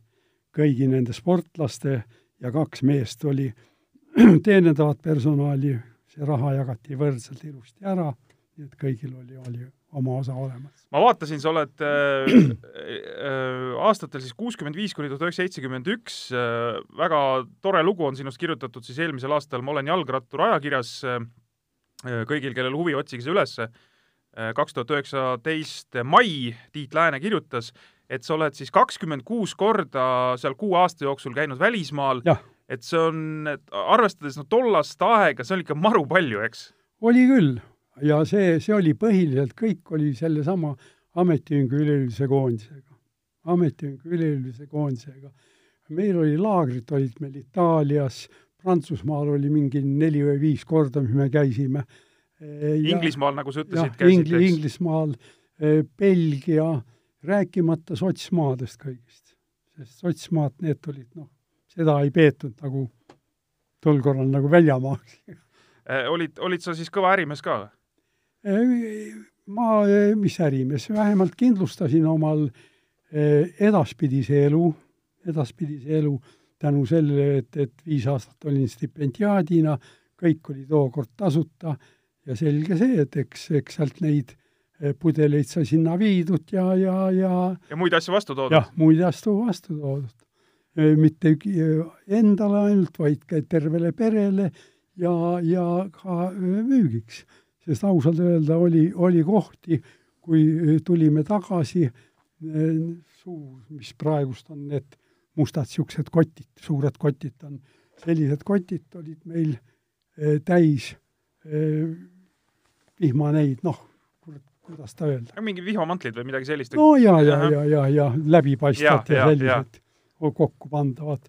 [SPEAKER 3] kõigi nende sportlaste ja kaks meest oli teenindavat personali, see raha jagati võrdselt ilusti ära, nii et kõigil oli, oli oma osa olemas.
[SPEAKER 1] ma vaatasin, sa oled äh, äh, aastatel siis kuuskümmend viis kuni tuhat üheksasada seitsekümmend üks, äh, väga tore lugu on sinust kirjutatud siis eelmisel aastal Ma olen jalgrattur ajakirjas äh,, kõigil, kellel huvi, otsige see ülesse, äh, kaks tuhat üheksateist mai Tiit Lääne kirjutas, et sa oled siis kakskümmend kuus korda seal kuue aasta jooksul käinud välismaal, et see on, arvestades no tollast aega, see on ikka maru palju, eks?
[SPEAKER 3] oli küll ja see, see oli põhiliselt, kõik oli sellesama ametiühingu üleüldise koondisega, ametiühingu üleüldise koondisega. meil oli laagrid, olid meil Itaalias, Prantsusmaal oli mingi neli või viis korda, mis me käisime.
[SPEAKER 1] Inglismaal, nagu sa ütlesid,
[SPEAKER 3] käisid, eks? Inglismaal, Belgia rääkimata sotsmaadest kõigist. sest sotsmaad, need olid noh, seda ei peetud nagu tol korral nagu väljamaaks
[SPEAKER 1] eh, olid, olid sa siis kõva ärimees ka
[SPEAKER 3] ma, eh, mis ärimees, vähemalt kindlustasin omal edaspidise elu, edaspidise elu tänu sellele, et, et viis aastat olin stipendiaadina, kõik oli tookord tasuta ja selge see, et eks, eks sealt neid Eh, pudeleid sai sinna viidud ja, ja, ja
[SPEAKER 1] ja muid asju vastu toodud?
[SPEAKER 3] jah, muid asju vastu toodud. Eh, mitte eh, endale ainult, vaid ka tervele perele ja, ja ka müügiks. Sest ausalt öelda oli, oli kohti, kui tulime tagasi, suur, mis praegust on need mustad niisugused kotid, suured kotid on, sellised kotid olid meil täis vihmaneid, noh kuidas ta öelda.
[SPEAKER 1] mingi vihmamantlid või midagi sellist?
[SPEAKER 3] no ja, ja, ja, ja, ja läbipaistvad ja, ja, ja sellised kokku pandavad.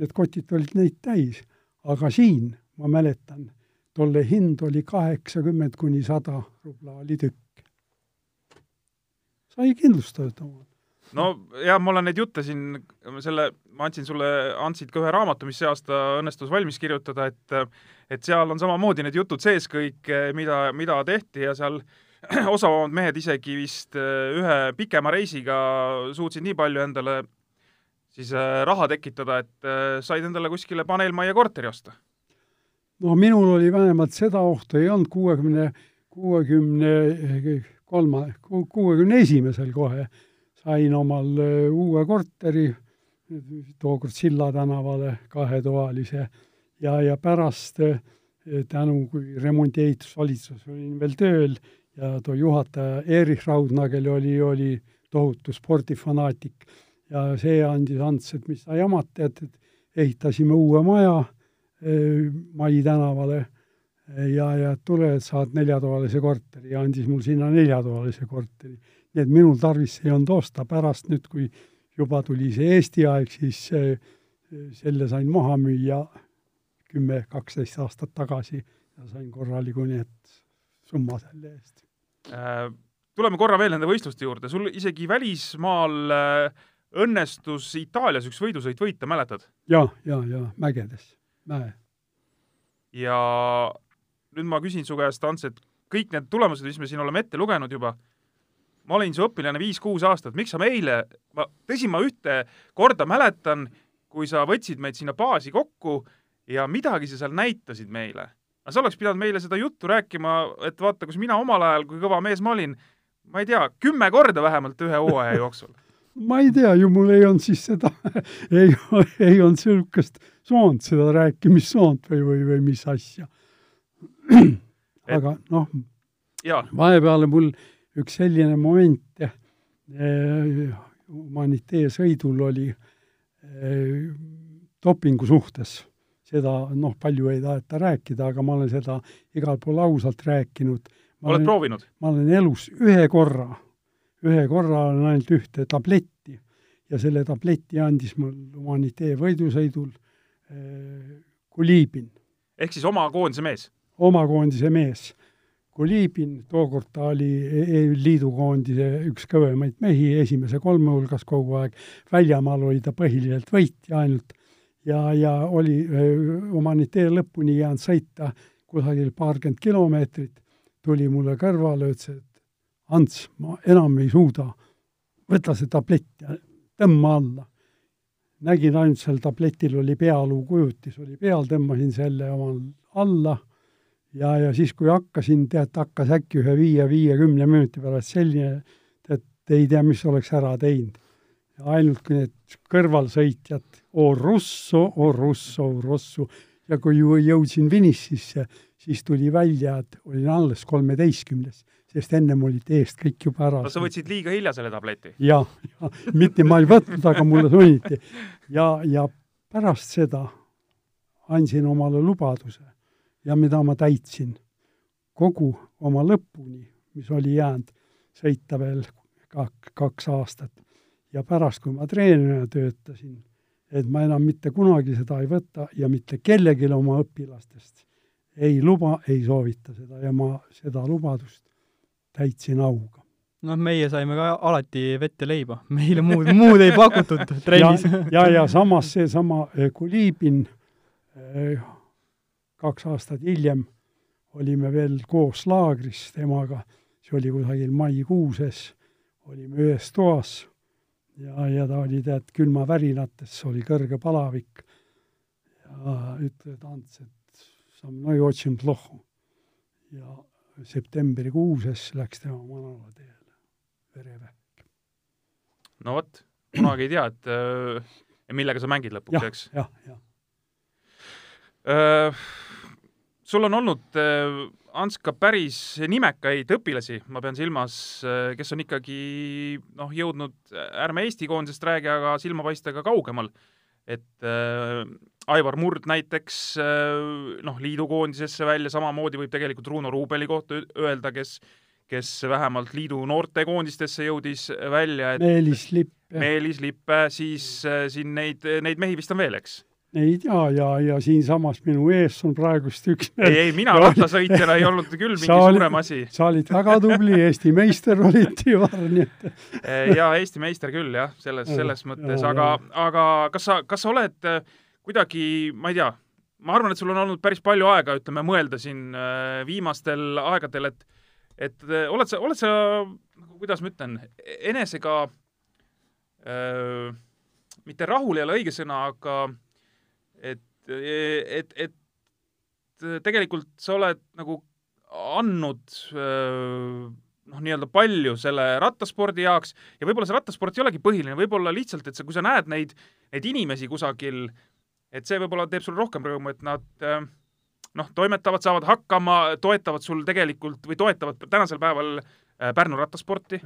[SPEAKER 3] Need kotid olid neid täis, aga siin ma mäletan, tolle hind oli kaheksakümmend kuni sada rubla oli tükk. sai kindlustatud omale
[SPEAKER 1] no ja ma olen neid jutte siin, selle, ma andsin sulle, andsid ka ühe raamatu, mis see aasta õnnestus valmis kirjutada, et et seal on samamoodi need jutud sees kõik, mida, mida tehti ja seal osavamad mehed isegi vist ühe pikema reisiga suutsid nii palju endale siis raha tekitada, et said endale kuskile paneelmajja korteri osta.
[SPEAKER 3] No minul oli vähemalt seda ohtu ei olnud, kuuekümne, kuuekümne kolma, kuuekümne esimesel kohe. Sain omal uue korteri, tookord Silla tänavale kahetoalise. Ja, ja pärast tänu, kui remondi-ehitusvalitsus olin veel tööl, ja too juhataja Erich Raudnagel oli, oli tohutu spordifanaatik ja see andis ants, et mis sa jamad, tead, et ehitasime uue maja Mai tänavale ja, ja tule, et saad neljatoalise korteri ja andis mul sinna neljatoalise korteri. nii et minul tarvis ei olnud osta, pärast nüüd, kui juba tuli see Eesti aeg, siis äh, selle sain maha müüa kümme, kaksteist aastat tagasi ja sain korraliku nii et summa selle eest
[SPEAKER 1] äh,. tuleme korra veel nende võistluste juurde, sul isegi välismaal äh, õnnestus Itaalias üks võidusõit võita, mäletad?
[SPEAKER 3] ja, ja, ja mägedes, mäe.
[SPEAKER 1] Ja nüüd ma küsin su käest, Ants, et kõik need tulemused, mis me siin oleme ette lugenud juba, ma olin su õpilane viis-kuus aastat, miks sa meile, ma, tõsi, ma ühte korda mäletan, kui sa võtsid meid sinna baasi kokku ja midagi sa seal näitasid meile. aga sa oleks pidanud meile seda juttu rääkima, et vaata, kus mina omal ajal, kui kõva mees ma olin, ma ei tea, kümme korda vähemalt ühe hooaja jooksul
[SPEAKER 3] ma ei tea ju, mul ei olnud siis seda ei, ei olnud niisugust soont, seda rääkimissoont või, või, või mis asja aga noh, vahepeal mul üks selline moment eh,, Humanitee sõidul oli eh, dopingu suhtes. seda noh, palju ei taheta rääkida, aga ma olen seda igal pool ausalt rääkinud.
[SPEAKER 1] oled olen, proovinud?
[SPEAKER 3] ma olen elus ühe korra, ühe korra olen ainult ühte tabletti ja selle tableti andis mul Humanitee võidusõidul Kulibin.
[SPEAKER 1] ehk siis oma koondise mees?
[SPEAKER 3] oma koondise mees. Kulibin, tookord ta oli EÜ liidukoondise üks kõvemaid mehi, esimese kolme hulgas kogu aeg, väljamaal oli ta põhiliselt võitja ainult ja, ja oli humanitee lõpuni jäänud sõita kusagil paarkümmend kilomeetrit, tuli mulle kõrvale, ütles, et Ants, ma enam ei suuda, võta see tablett ja tõmba alla. Nägin ainult seal tabletil oli pealuu kujutis oli peal, tõmbasin selle omal alla ja, ja siis, kui hakkasin, tead, hakkas äkki ühe viie-viiekümne minuti pärast selline, tead, ei tea, mis oleks ära teinud. ainult kui need kõrvalsõitjad, o russo, o russo, o russu, ja kui jõudsin finišisse, siis tuli välja, et olin alles kolmeteistkümnes, sest ennem olid eest kõik juba ära.
[SPEAKER 1] no sa võtsid liiga hilja selle tableti?
[SPEAKER 3] jah, ja, mitte ma ei võtnud, aga mulle sunniti. ja, ja pärast seda andsin omale lubaduse ja mida ma täitsin kogu oma lõpuni, mis oli jäänud sõita veel kak-, kaks aastat. ja pärast, kui ma treenerina töötasin, et ma enam mitte kunagi seda ei võta ja mitte kellelegi oma õpilastest ei luba, ei soovita seda ja ma seda lubadust täitsin auga.
[SPEAKER 2] Noh, meie saime ka alati vett ja leiba, meile muud, muud ei pakutud trennis.
[SPEAKER 3] ja, ja, ja samas seesama Kulibin eh, kaks aastat hiljem olime veel koos laagris temaga, see oli kusagil maikuuses, olime ühes toas. Ja, ja ta oli tead külmavärinates, oli kõrge palavik. Ja ütled Ants, et sa no ei otsinud lohku. ja septembrikuuses läks tema manalateele, verevähk.
[SPEAKER 1] no vot, kunagi ei tea, et äh, millega sa mängid lõpuks, eks
[SPEAKER 3] ja,. jah, jah
[SPEAKER 1] äh, sul on olnud, äh, Ants, ka päris nimekaid õpilasi, ma pean silmas, äh, kes on ikkagi noh, jõudnud, ärme Eesti koondisest räägi, aga silma paista ka kaugemal. Et äh, Aivar Murd näiteks äh, noh, liidukoondisesse välja, samamoodi võib tegelikult Runo Ruubeli kohta öelda, kes kes vähemalt liidu noortekoondistesse jõudis välja,
[SPEAKER 3] et Meelis Lippe.
[SPEAKER 1] Meelis Lippe, siis äh, siin neid, neid mehi vist on veel, eks?
[SPEAKER 3] Ei tea ja, ja siinsamas minu ees on praegust üks
[SPEAKER 1] ei, ei mina rattasõitjana ei olnud küll mingi oli, suurem asi.
[SPEAKER 3] sa olid väga tubli, Eesti meister olid, Ivar, nii et
[SPEAKER 1] jaa, Eesti meister küll jah, selles, selles mõttes, aga, aga kas sa, kas sa oled äh, kuidagi, ma ei tea, ma arvan, et sul on olnud päris palju aega, ütleme, mõelda siin äh, viimastel aegadel, et et äh, oled sa, oled sa, nagu kuidas ma ütlen, enesega öö, mitte rahul ei ole õige sõna, aga et, et, et tegelikult sa oled nagu andnud noh, nii-öelda palju selle rattaspordi jaoks ja võib-olla see rattasport ei olegi põhiline, võib-olla lihtsalt, et sa, kui sa näed neid, neid inimesi kusagil, et see võib-olla teeb sulle rohkem rõõmu, et nad noh, toimetavad, saavad hakkama, toetavad sul tegelikult või toetavad tänasel päeval Pärnu rattasporti?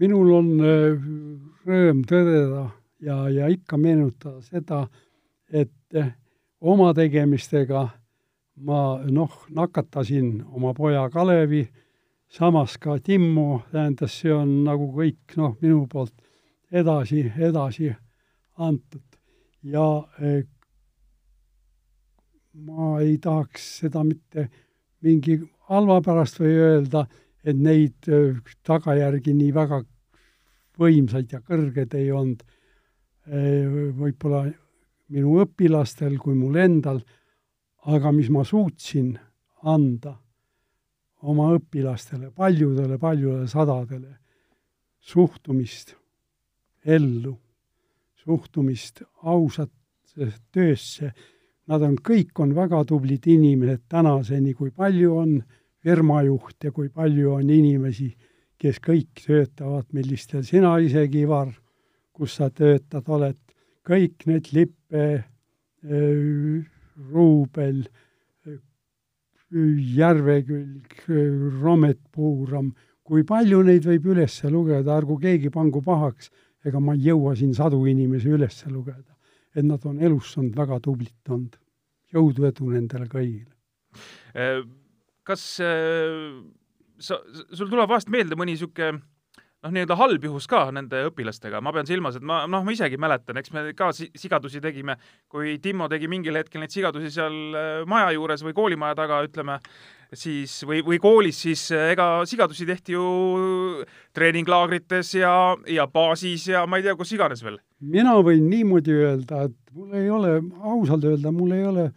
[SPEAKER 3] minul on rõõm tõdeda ja, ja ikka meenutada seda, et oma tegemistega ma noh, nakatasin oma poja Kalevi, samas ka Timmu, tähendas, see on nagu kõik noh, minu poolt edasi, edasi antud. ja eh, ma ei tahaks seda mitte mingi halva pärast või öelda, et neid eh, tagajärgi nii väga võimsaid ja kõrged ei olnud eh, võib-olla minu õpilastel kui mul endal, aga mis ma suutsin anda oma õpilastele, paljudele, paljudele sadadele, suhtumist ellu, suhtumist ausasse töösse. Nad on, kõik on väga tublid inimesed tänaseni, kui palju on firmajuhte, kui palju on inimesi, kes kõik töötavad, millistel sina isegi, Ivar, kus sa töötad oled, kõik need Lippe, Ruubel, Järvekülg, Romet Puuram, kui palju neid võib üles lugeda, ärgu keegi pangu pahaks, ega ma ei jõua siin sadu inimesi üles lugeda. et nad on elus olnud väga tublid olnud. jõudu, edu nendele kõigile.
[SPEAKER 1] kas sa, sul tuleb vahest meelde mõni niisugune noh, nii-öelda halb juhus ka nende õpilastega, ma pean silmas, et ma noh, ma isegi mäletan, eks me ka sigadusi tegime, kui Timmo tegi mingil hetkel neid sigadusi seal äh, maja juures või koolimaja taga, ütleme, siis või, või koolis, siis äh, ega sigadusi tehti ju treeninglaagrites ja, ja baasis ja ma ei tea, kus iganes veel.
[SPEAKER 3] mina võin niimoodi öelda, et mul ei ole, ausalt öelda, mul ei ole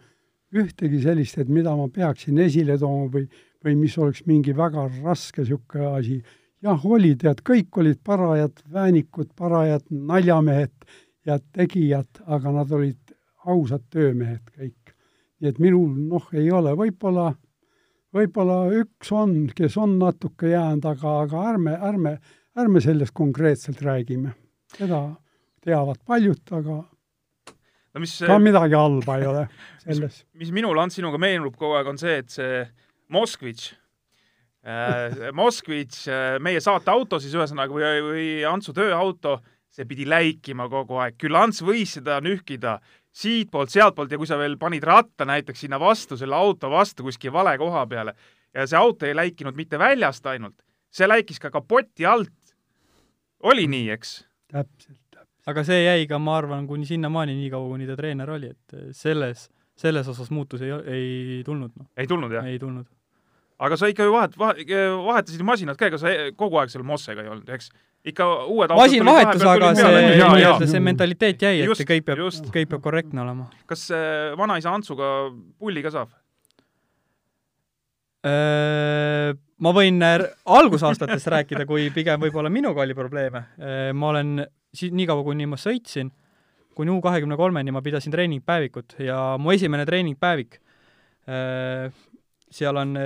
[SPEAKER 3] ühtegi sellist, et mida ma peaksin esile tooma või, või mis oleks mingi väga raske niisugune asi jah, oli, tead, kõik olid parajad väänikud, parajad naljamehed ja tegijad, aga nad olid ausad töömehed kõik. nii et minul noh, ei ole, võib-olla, võib-olla üks on, kes on natuke jäänud, aga, aga ärme, ärme, ärme sellest konkreetselt räägime. seda teavad paljud, aga no mis ka midagi halba ei ole selles.
[SPEAKER 1] mis, minule, Ants, sinuga meenub kogu aeg, on see, et see Moskvitš Moskvitš, äh, meie saateauto siis ühesõnaga või, või Antsu tööauto, see pidi läikima kogu aeg, küll Ants võis seda nühkida siitpoolt, sealtpoolt ja kui sa veel panid ratta näiteks sinna vastu, selle auto vastu kuskil vale koha peale ja see auto ei läikinud mitte väljast ainult, see läikis ka kapoti alt. oli nii, eks?
[SPEAKER 3] täpselt, täpselt.
[SPEAKER 2] aga see jäi ka, ma arvan, kuni sinnamaani, niikaua kuni ta treener oli, et selles, selles osas muutusi ei, ei tulnud no..
[SPEAKER 1] ei tulnud, jah?
[SPEAKER 2] ei tulnud
[SPEAKER 1] aga sa ikka ju vahet, vahetasid masinat ka, ega sa kogu aeg seal Mossega ei olnud, eks? ikka uued
[SPEAKER 2] masin vahetus, aga see nii-öelda see mentaliteet jäi, et kõik peab, kõik peab korrektne olema.
[SPEAKER 1] kas vanaisa Antsuga pulli ka saab?
[SPEAKER 2] Ma võin algusaastatest rääkida, kui pigem võib-olla minuga oli probleeme. ma olen siis niikaua, kuni ma sõitsin, kuni U kahekümne kolmeni ma pidasin treeningpäevikut ja mu esimene treeningpäevik, seal on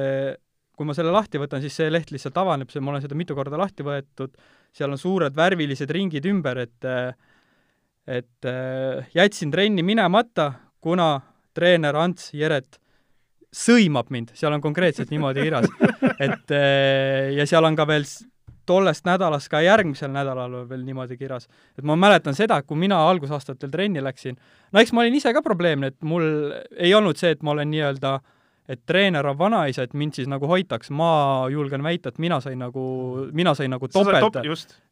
[SPEAKER 2] kui ma selle lahti võtan, siis see leht lihtsalt avaneb, see, ma olen seda mitu korda lahti võetud, seal on suured värvilised ringid ümber, et et jätsin trenni minemata, kuna treener Ants Jeret sõimab mind, seal on konkreetselt niimoodi kirjas. et ja seal on ka veel tollest nädalast ka järgmisel nädalal veel niimoodi kirjas. et ma mäletan seda, kui mina algusaastatel trenni läksin, no eks ma olin ise ka probleemne, et mul ei olnud see, et ma olen nii-öelda äh, et treener on vanaisa, et mind siis nagu hoitaks, ma julgen väita, et mina sain nagu, mina sain nagu topelda.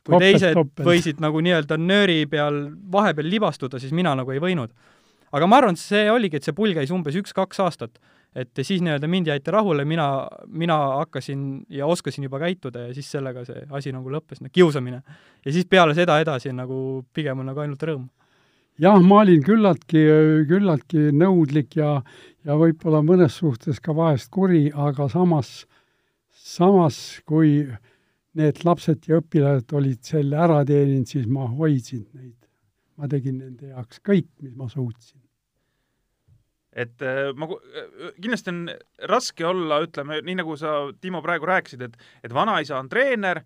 [SPEAKER 2] kui teised topelt. võisid nagu nii-öelda nööri peal vahepeal libastuda, siis mina nagu ei võinud. aga ma arvan, et see oligi, et see pull käis umbes üks-kaks aastat. et siis nii-öelda mind jäeti rahule, mina, mina hakkasin ja oskasin juba käituda ja siis sellega see asi nagu lõppes, kiusamine. ja siis peale seda edasi nagu pigem on nagu ainult rõõm
[SPEAKER 3] jah, ma olin küllaltki, küllaltki nõudlik ja, ja võib-olla mõnes suhtes ka vahest kuri, aga samas, samas kui need lapsed ja õpilased olid selle ära teeninud, siis ma hoidsin neid. ma tegin nende jaoks kõik, mis ma suutsin.
[SPEAKER 1] et äh, ma, äh, kindlasti on raske olla, ütleme, nii nagu sa, Timo, praegu rääkisid, et, et vanaisa on treener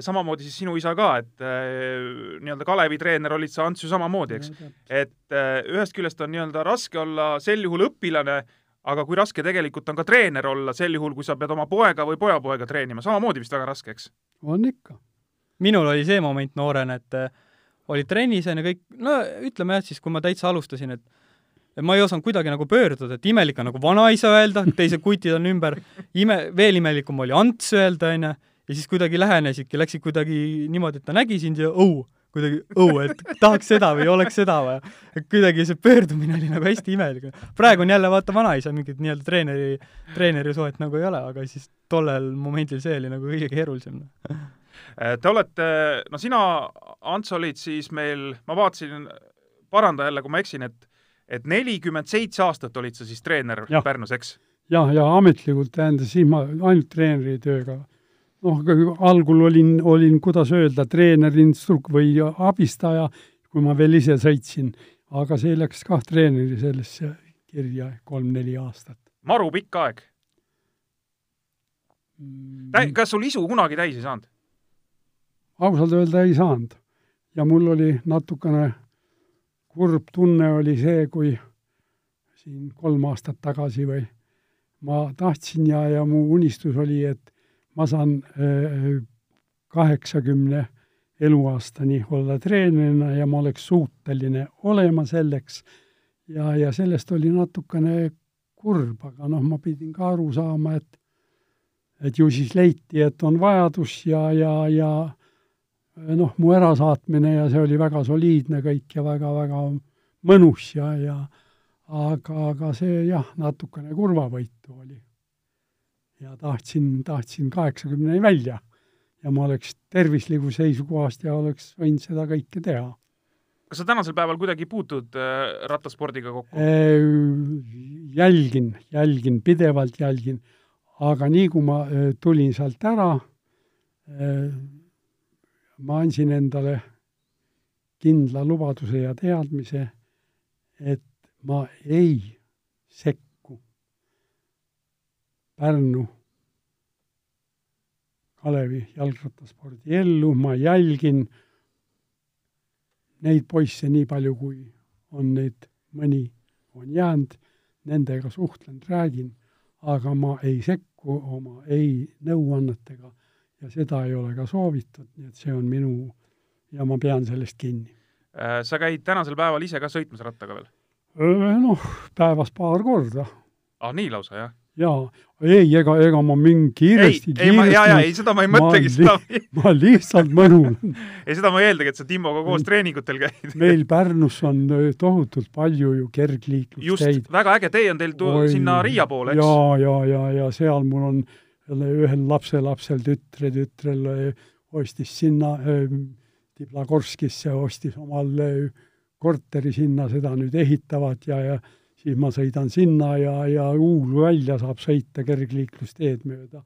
[SPEAKER 1] samamoodi siis sinu isa ka, et äh, nii-öelda Kalevi treener olid sa, Ants, ju samamoodi, eks. et äh, ühest küljest on nii-öelda raske olla sel juhul õpilane, aga kui raske tegelikult on ka treener olla sel juhul, kui sa pead oma poega või pojapoega treenima, samamoodi vist väga raske, eks?
[SPEAKER 3] on ikka.
[SPEAKER 2] minul oli see moment noorena, et olid trennis, on ju, kõik, no ütleme jah, siis kui ma täitsa alustasin, et et ma ei osanud kuidagi nagu pöörduda, et imelik on nagu vanaisa öelda, teised kutid on ümber, ime, veel imelikum oli Ants öelda, onju, ja siis kuidagi lähenesidki, läksid kuidagi niimoodi, et ta nägi sind ja õu, kuidagi õu, et tahaks seda või oleks seda vaja. et kuidagi see pöördumine oli nagu hästi imelik. praegu on jälle vaata vanaisa mingit nii-öelda treeneri, treeneri suhet nagu ei ole, aga siis tollel momendil see oli nagu kõige keerulisem
[SPEAKER 1] Te olete, no sina, Ants, olid siis meil, ma vaatasin, paranda jälle, kui ma eksin, et et nelikümmend seitse aastat olid sa siis treener ja. Pärnus, eks?
[SPEAKER 3] jah, ja ametlikult tähendas siis ma ainult treeneritööga. Noh, algul olin, olin, kuidas öelda, treener, instruk- või abistaja, kui ma veel ise sõitsin, aga see läks kah treeneri sellesse kirja kolm-neli aastat.
[SPEAKER 1] maru pikk aeg mm.. Täi-, kas sul isu kunagi täis ei saanud?
[SPEAKER 3] ausalt öelda ei saanud. ja mul oli natukene kurb tunne oli see, kui siin kolm aastat tagasi või ma tahtsin ja, ja mu unistus oli, et ma saan kaheksakümne eluaastani olla treenerina ja ma oleks suuteline olema selleks. ja, ja sellest oli natukene kurb, aga noh, ma pidin ka aru saama, et et ju siis leiti, et on vajadus ja, ja, ja noh, mu ärasaatmine ja see oli väga soliidne kõik ja väga-väga mõnus ja, ja aga, aga see jah, natukene kurvavõitu oli. Ja tahtsin, tahtsin kaheksakümneni välja ja ma oleks tervisliku seisukohast ja oleks võinud seda kõike teha.
[SPEAKER 1] kas sa tänasel päeval kuidagi puutud äh, rattaspordiga kokku?
[SPEAKER 3] jälgin, jälgin, pidevalt jälgin, aga nii kui ma äh, tulin sealt ära, äh, ma andsin endale kindla lubaduse ja teadmise, et ma ei sekku Pärnu Kalevi jalgrattaspordi ellu, ma jälgin neid poisse nii palju, kui on neid, mõni on jäänud, nendega suhtlen, räägin, aga ma ei sekku oma ei nõuannetega ja seda ei ole ka soovitud, nii et see on minu ja ma pean sellest kinni.
[SPEAKER 1] Äh, sa käid tänasel päeval ise ka sõitmas rattaga veel?
[SPEAKER 3] Noh, päevas paar korda.
[SPEAKER 1] aa, nii lausa, jah?
[SPEAKER 3] Jaa, ei, ega, ega ma mingi kiiresti,
[SPEAKER 1] kiiresti ei, ma, jaa, jaa, ei, seda ma ei mõtlegi, seda
[SPEAKER 3] ma lihtsalt mõnun
[SPEAKER 1] ei, seda ma ei eeldagi, et sa Timoga koos treeningutel käid
[SPEAKER 3] meil Pärnus on tohutult palju ju kergliiklusteid.
[SPEAKER 1] just, väga äge tee on teil tu-, sinna Riia poole, eks?
[SPEAKER 3] jaa, ja, ja, ja seal mul on ühel lapselapsel tütre, tütrel ostis sinna äh, Tiblagorskisse, ostis omale korteri sinna, seda nüüd ehitavad ja, ja siis ma sõidan sinna ja, ja Uulu välja saab sõita kergliiklusteed mööda.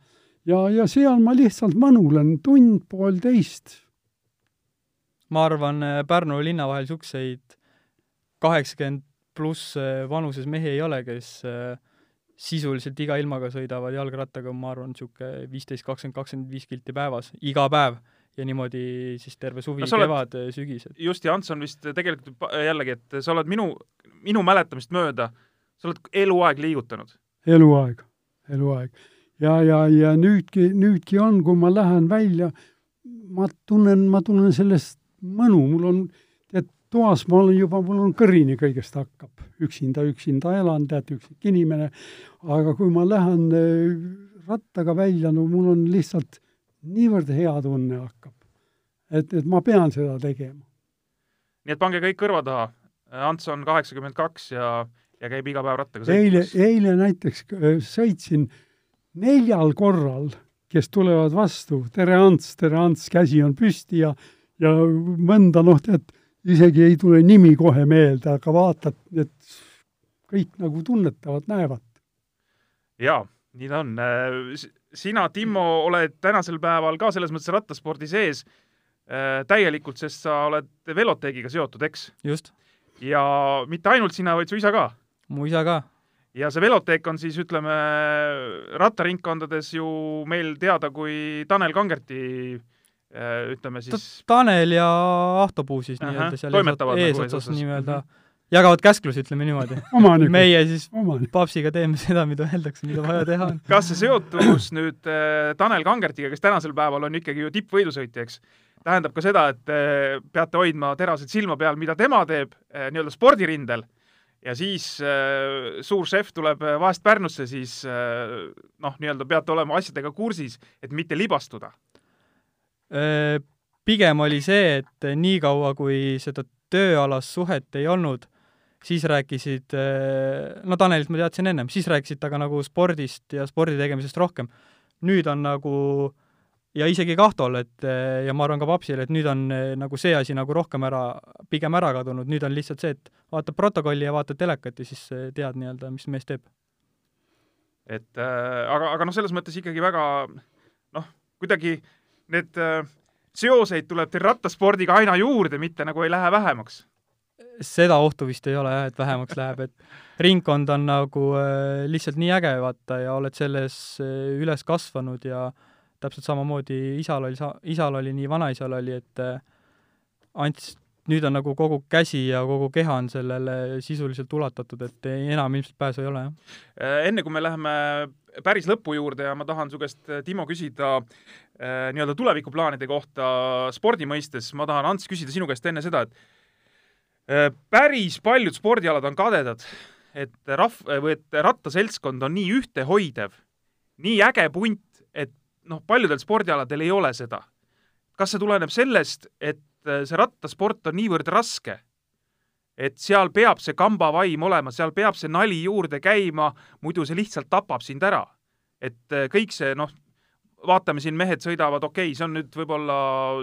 [SPEAKER 3] ja, ja seal ma lihtsalt mõnulen tund-poolteist.
[SPEAKER 2] ma arvan, Pärnu ja linna vahel niisuguseid kaheksakümmend pluss vanuses mehi ei ole, kes äh, sisuliselt iga ilmaga sõidavad jalgrattaga, ma arvan, niisugune viisteist, kakskümmend, kakskümmend viis kilti päevas, iga päev. Ja niimoodi siis terve suvi no,, kevad, sügis.
[SPEAKER 1] just, ja Ants on vist tegelikult jällegi, et sa oled minu, minu mäletamist mööda, sa oled eluaeg liigutanud.
[SPEAKER 3] eluaeg, eluaeg. ja, ja, ja nüüdki, nüüdki on, kui ma lähen välja, ma tunnen, ma tunnen sellest mõnu, mul on toas ma olen juba, mul on kõrini kõigest hakkab, üksinda, üksinda elan, tead, üksik inimene, aga kui ma lähen äh, rattaga välja, no mul on lihtsalt niivõrd hea tunne hakkab. et, et ma pean seda tegema.
[SPEAKER 1] nii et pange kõik kõrva taha, Ants on kaheksakümmend kaks ja, ja käib iga päev rattaga
[SPEAKER 3] sõitmas. eile, eile näiteks äh, sõitsin neljal korral, kes tulevad vastu, tere Ants, tere Ants, käsi on püsti ja ja mõnda noh, tead, isegi ei tule nimi kohe meelde, aga vaatad, et kõik nagu tunnetavad, näevad.
[SPEAKER 1] jaa, nii ta on. Sina, Timmo, oled tänasel päeval ka selles mõttes rattaspordi sees äh, täielikult, sest sa oled veloteegiga seotud, eks?
[SPEAKER 2] just.
[SPEAKER 1] ja mitte ainult sina, vaid su isa ka?
[SPEAKER 2] mu isa ka.
[SPEAKER 1] ja see veloteek on siis, ütleme, rattaringkondades ju meil teada kui Tanel Kangerti Äh, ütleme siis
[SPEAKER 2] Tanel ja Ahto Puu siis nii-öelda seal
[SPEAKER 1] nagu
[SPEAKER 2] eesotsas nii-öelda mhm. Jagavad käsklusi, ütleme niimoodi. meie siis Omanik. papsiga teeme seda, mida öeldakse, mida vaja teha on.
[SPEAKER 1] kas see seotus nüüd äh, Tanel Kangertiga, kes tänasel päeval on ikkagi ju tippvõidusõitja, eks, tähendab ka seda, et äh, peate hoidma teraselt silma peal, mida tema teeb äh, nii-öelda spordirindel ja siis äh, suur šef tuleb äh, vahest Pärnusse, siis äh, noh, nii-öelda peate olema asjadega kursis, et mitte libastuda.
[SPEAKER 2] Äh, pigem oli see, et niikaua, kui seda tööalast suhet ei olnud, siis rääkisid, äh, no Tanelit ma teadsin ennem, siis rääkisid temaga nagu spordist ja spordi tegemisest rohkem. nüüd on nagu ja isegi Kahtol, et ja ma arvan ka Papsil, et nüüd on nagu see asi nagu rohkem ära, pigem ära kadunud, nüüd on lihtsalt see, et vaatad protokolli ja vaatad telekat ja siis tead nii-öelda, mis mees teeb.
[SPEAKER 1] et äh, aga, aga noh, selles mõttes ikkagi väga noh, kuidagi need äh, seoseid tuleb teil rattaspordiga aina juurde, mitte nagu ei lähe vähemaks.
[SPEAKER 2] Seda ohtu vist ei ole jah, et vähemaks läheb, et ringkond on nagu äh, lihtsalt nii äge, vaata, ja oled selles äh, üles kasvanud ja täpselt samamoodi isal oli sa-, isal oli nii, vanaisal oli, et äh, Ants, nüüd on nagu kogu käsi ja kogu keha on sellele sisuliselt ulatatud, et enam ilmselt pääsu ei ole, jah.
[SPEAKER 1] Enne kui me läheme päris lõpu juurde ja ma tahan su käest, Timo, küsida äh, nii-öelda tulevikuplaanide kohta spordi mõistes, ma tahan, Ants, küsida sinu käest enne seda, et päris paljud spordialad on kadedad, et rahv-, või et rattaseltskond on nii ühtehoidev, nii äge punt, et noh, paljudel spordialadel ei ole seda. kas see tuleneb sellest, et äh, see rattasport on niivõrd raske, et seal peab see kambavaim olema, seal peab see nali juurde käima, muidu see lihtsalt tapab sind ära. et äh, kõik see, noh, vaatame siin, mehed sõidavad, okei okay,, see on nüüd võib-olla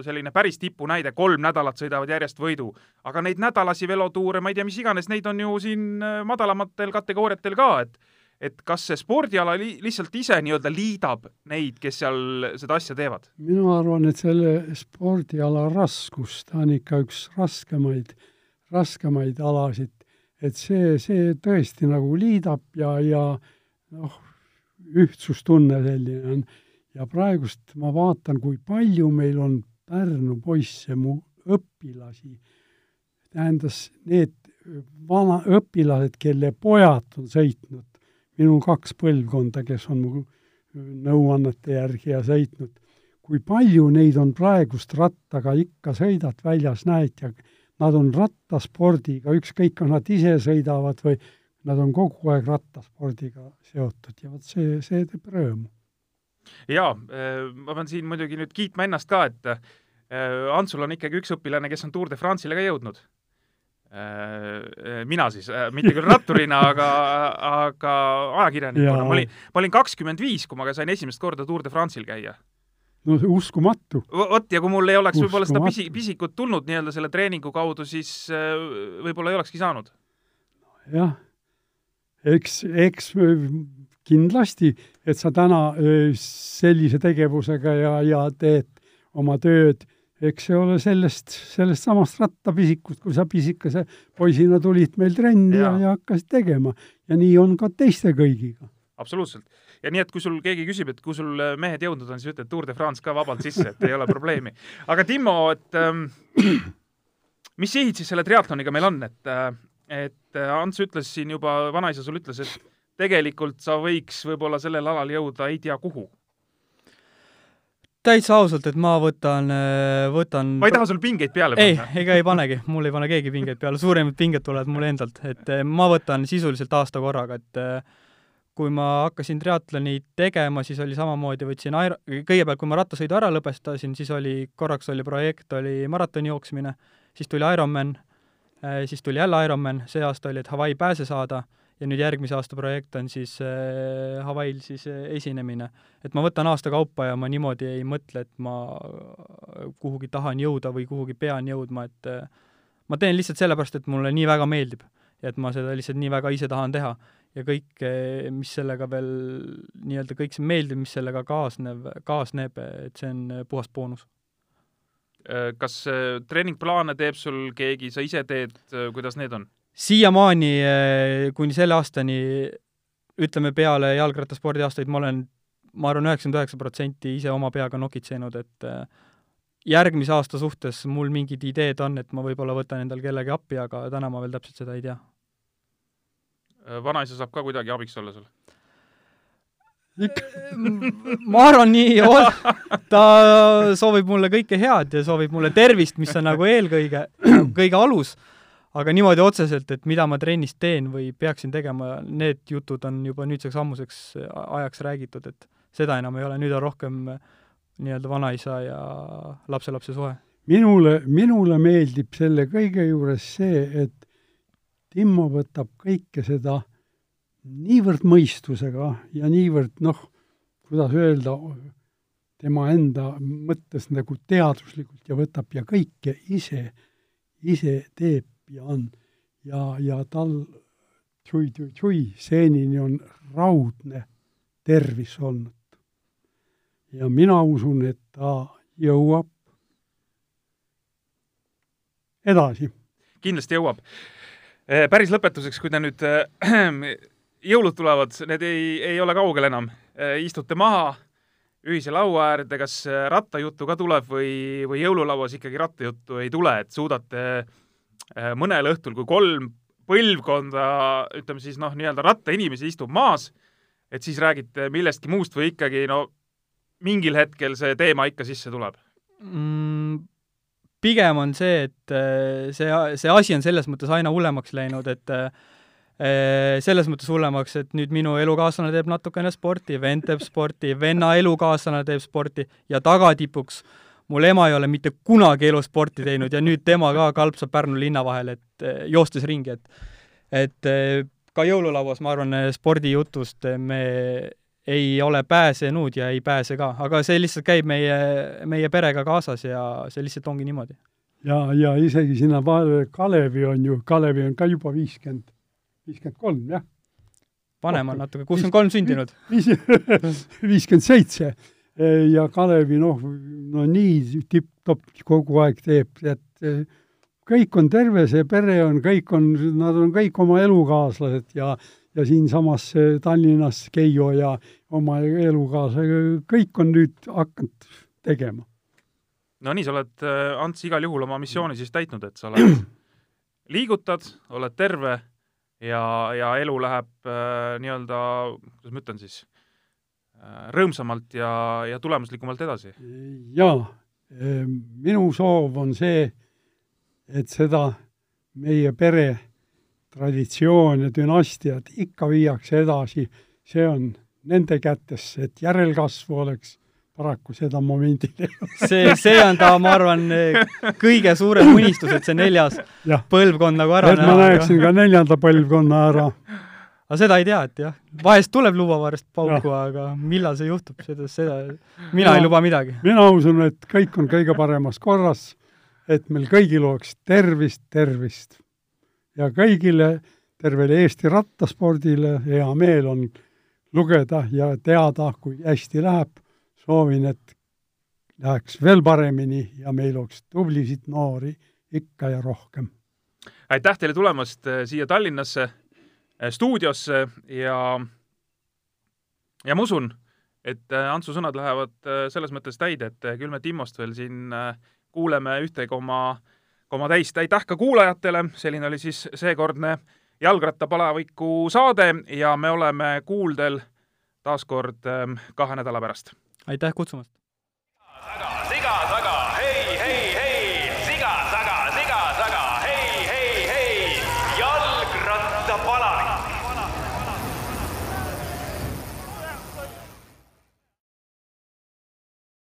[SPEAKER 1] selline päris tipunäide, kolm nädalat sõidavad järjest võidu, aga neid nädalasi velotuure, ma ei tea, mis iganes, neid on ju siin äh, madalamatel kategooriatel ka, et et kas see spordiala li lihtsalt ise nii-öelda liidab neid, kes seal seda asja teevad?
[SPEAKER 3] mina arvan, et selle spordiala raskus, ta on ikka üks raskemaid, raskemaid alasid, et see, see tõesti nagu liidab ja, ja noh, ühtsustunne selline on. Ja praegust ma vaatan, kui palju meil on Pärnu poisse, mu õpilasi, tähendas need vana õpilased, kelle pojad on sõitnud. Minul kaks põlvkonda, kes on mu nõuannete järgi ja sõitnud, kui palju neid on praegust rattaga ikka sõidad väljas, näed ja nad on rattaspordiga, ükskõik, kas nad ise sõidavad või nad on kogu aeg rattaspordiga seotud. Ja vot see, see teeb rõõmu.
[SPEAKER 1] Jaa, ma pean siin muidugi nüüd kiitma ennast ka, et äh, Antsul on ikkagi üks õpilane, kes on Tour de France'ile ka jõudnud Äh, mina siis, äh, mitte küll ratturina, aga, aga ajakirjanikuna. ma olin, ma olin kakskümmend viis, kui ma sain esimest korda Tour de France'il käia.
[SPEAKER 3] no uskumatu.
[SPEAKER 1] vot, ja kui mul ei oleks võib-olla seda pisi, pisikut tulnud nii-öelda selle treeningu kaudu, siis äh, võib-olla ei olekski saanud.
[SPEAKER 3] jah, eks, eks kindlasti, et sa täna sellise tegevusega ja, ja teed oma tööd eks see ole sellest, sellest samast rattapisikust, kui sa pisikese poisina tulid meil trenni ja, ja, hakkasid tegema. ja nii on ka teiste kõigiga.
[SPEAKER 1] absoluutselt. ja nii, et kui sul keegi küsib, et kuhu sul äh, mehed jõudnud on, siis ütle Tour de France ka vabalt sisse, et ei ole probleemi. aga Timo, et ähm, mis sihid siis selle triatloniga meil on, et, äh, et äh, Ants ütles siin juba, vanaisa sul ütles, et tegelikult sa võiks võib-olla sellel alal jõuda ei tea kuhu.
[SPEAKER 2] Täitsa ausalt, et ma võtan, äh, võtan
[SPEAKER 1] ma ei taha sul pingeid peale
[SPEAKER 2] panna. ei, ega ei panegi, mul ei pane keegi pingeid peale, suuremad pinged tulevad mulle endalt, et äh, ma võtan sisuliselt aasta korraga, et äh, kui ma hakkasin triatloni tegema, siis oli samamoodi, võtsin aer-, kõigepealt, kui ma rattasõidu ära lõpetasin, siis oli, korraks oli projekt, oli maratoni jooksmine, siis tuli Ironman, siis tuli jälle Ironman, see aasta oli, et Hawaii pääse saada ja nüüd järgmise aasta projekt on siis äh, Hawaii'l siis äh, esinemine. et ma võtan aasta kaupa ja ma niimoodi ei mõtle, et ma äh, kuhugi tahan jõuda või kuhugi pean jõudma, et äh, ma teen lihtsalt sellepärast, et mulle nii väga meeldib ja et ma seda lihtsalt nii väga ise tahan teha. ja kõik, äh, mis sellega veel, nii-öelda kõik see meeldiv, mis sellega kaasnev, kaasneb, et see on äh, puhas boonus
[SPEAKER 1] kas treeningplaane teeb sul keegi, sa ise teed, kuidas need on?
[SPEAKER 2] Siiamaani eh, kuni selle aastani, ütleme peale jalgrattaspordi aastaid, ma olen, ma arvan, üheksakümmend üheksa protsenti ise oma peaga nokitsenud, et eh, järgmise aasta suhtes mul mingid ideed on, et ma võib-olla võtan endal kellegi appi, aga täna ma veel täpselt seda ei tea.
[SPEAKER 1] vanaisa saab ka kuidagi abiks olla sul?
[SPEAKER 2] ma arvan, nii ta soovib mulle kõike head ja soovib mulle tervist, mis on nagu eelkõige, kõige alus aga niimoodi otseselt, et mida ma trennis teen või peaksin tegema, need jutud on juba nüüdseks ammuseks ajaks räägitud, et seda enam ei ole, nüüd on rohkem nii-öelda vanaisa ja lapselapse suhe.
[SPEAKER 3] minule, minule meeldib selle kõige juures see, et Timmo võtab kõike seda niivõrd mõistusega ja niivõrd noh, kuidas öelda, tema enda mõttes nagu teaduslikult ja võtab ja kõike ise, ise teeb ja on. ja, ja tal tšui-tšui-tšui seenini on raudne tervis olnud. ja mina usun, et ta jõuab edasi.
[SPEAKER 1] kindlasti jõuab. Eh, päris lõpetuseks, kui te nüüd äh, jõulud tulevad, need ei, ei ole kaugel enam äh,, istute maha ühise laua äärde, kas rattajuttu ka tuleb või, või jõululauas ikkagi rattajuttu ei tule, et suudate Äh, mõnel õhtul, kui kolm põlvkonda, ütleme siis noh, nii-öelda rattainimesi istub maas, et siis räägite millestki muust või ikkagi no mingil hetkel see teema ikka sisse tuleb
[SPEAKER 2] mm,? pigem on see, et äh, see, see asi on selles mõttes aina hullemaks läinud, et äh, selles mõttes hullemaks, et nüüd minu elukaaslane teeb natukene sporti, vend teeb sporti, venna elukaaslane teeb sporti ja tagatipuks äh, mul ema ei ole mitte kunagi elus sporti teinud ja nüüd tema ka kalpsab Pärnu linna vahel, et eh, joostes ringi, et et eh, ka jõululauas, ma arvan, eh, spordijutust me ei ole pääsenud ja ei pääse ka, aga see lihtsalt käib meie, meie perega kaasas ja see lihtsalt ongi niimoodi.
[SPEAKER 3] ja, ja isegi sinna vahele Kalevi on ju, Kalevi on ka juba viiskümmend, viiskümmend kolm, jah.
[SPEAKER 2] vanem on natuke, kuuskümmend kolm sündinud.
[SPEAKER 3] viiskümmend seitse ja Kalevi noh, no nii tipp-topp kogu aeg teeb, et eh, kõik on terve, see pere on, kõik on, nad on kõik oma elukaaslased ja ja siinsamas Tallinnas Keijo ja oma elukaaslasega, kõik on nüüd hakanud tegema.
[SPEAKER 1] no nii, sa oled, eh, Ants, igal juhul oma missiooni siis täitnud, et sa oled, liigutad, oled terve ja, ja elu läheb äh, nii-öelda, kuidas ma ütlen siis rõõmsamalt ja, ja tulemuslikumalt edasi?
[SPEAKER 3] jaa, ehm, minu soov on see, et seda meie pere traditsioon ja dünastiat ikka viiakse edasi, see on nende kätes, et järelkasvu oleks, paraku seda momendil ei
[SPEAKER 2] ole. see, see on ta, ma arvan, kõige suurem unistus, et see neljas ja. põlvkond nagu ära
[SPEAKER 3] näha. et ma näeksin ka neljanda põlvkonna ära
[SPEAKER 2] aga seda ei tea, et jah, vahest tuleb lubavarst pauku, aga millal see juhtub, seda, seda, mina no, ei luba midagi.
[SPEAKER 3] mina usun, et kõik on kõige paremas korras, et meil kõigil oleks tervist, tervist. ja kõigile, tervele Eesti rattaspordile hea meel on lugeda ja teada, kui hästi läheb. soovin, et läheks veel paremini ja meil oleks tublisid noori ikka ja rohkem.
[SPEAKER 1] aitäh teile tulemast eh, siia Tallinnasse Äh, stuudiosse ja, ja ma usun, et äh, Antsu sõnad lähevad äh, selles mõttes täide, et küll me Timmost veel siin kuuleme ühte koma, koma täist. aitäh ka kuulajatele, selline oli siis seekordne jalgrattapalaviku saade ja me oleme kuuldel taas kord kahe nädala pärast.
[SPEAKER 2] aitäh kutsumast!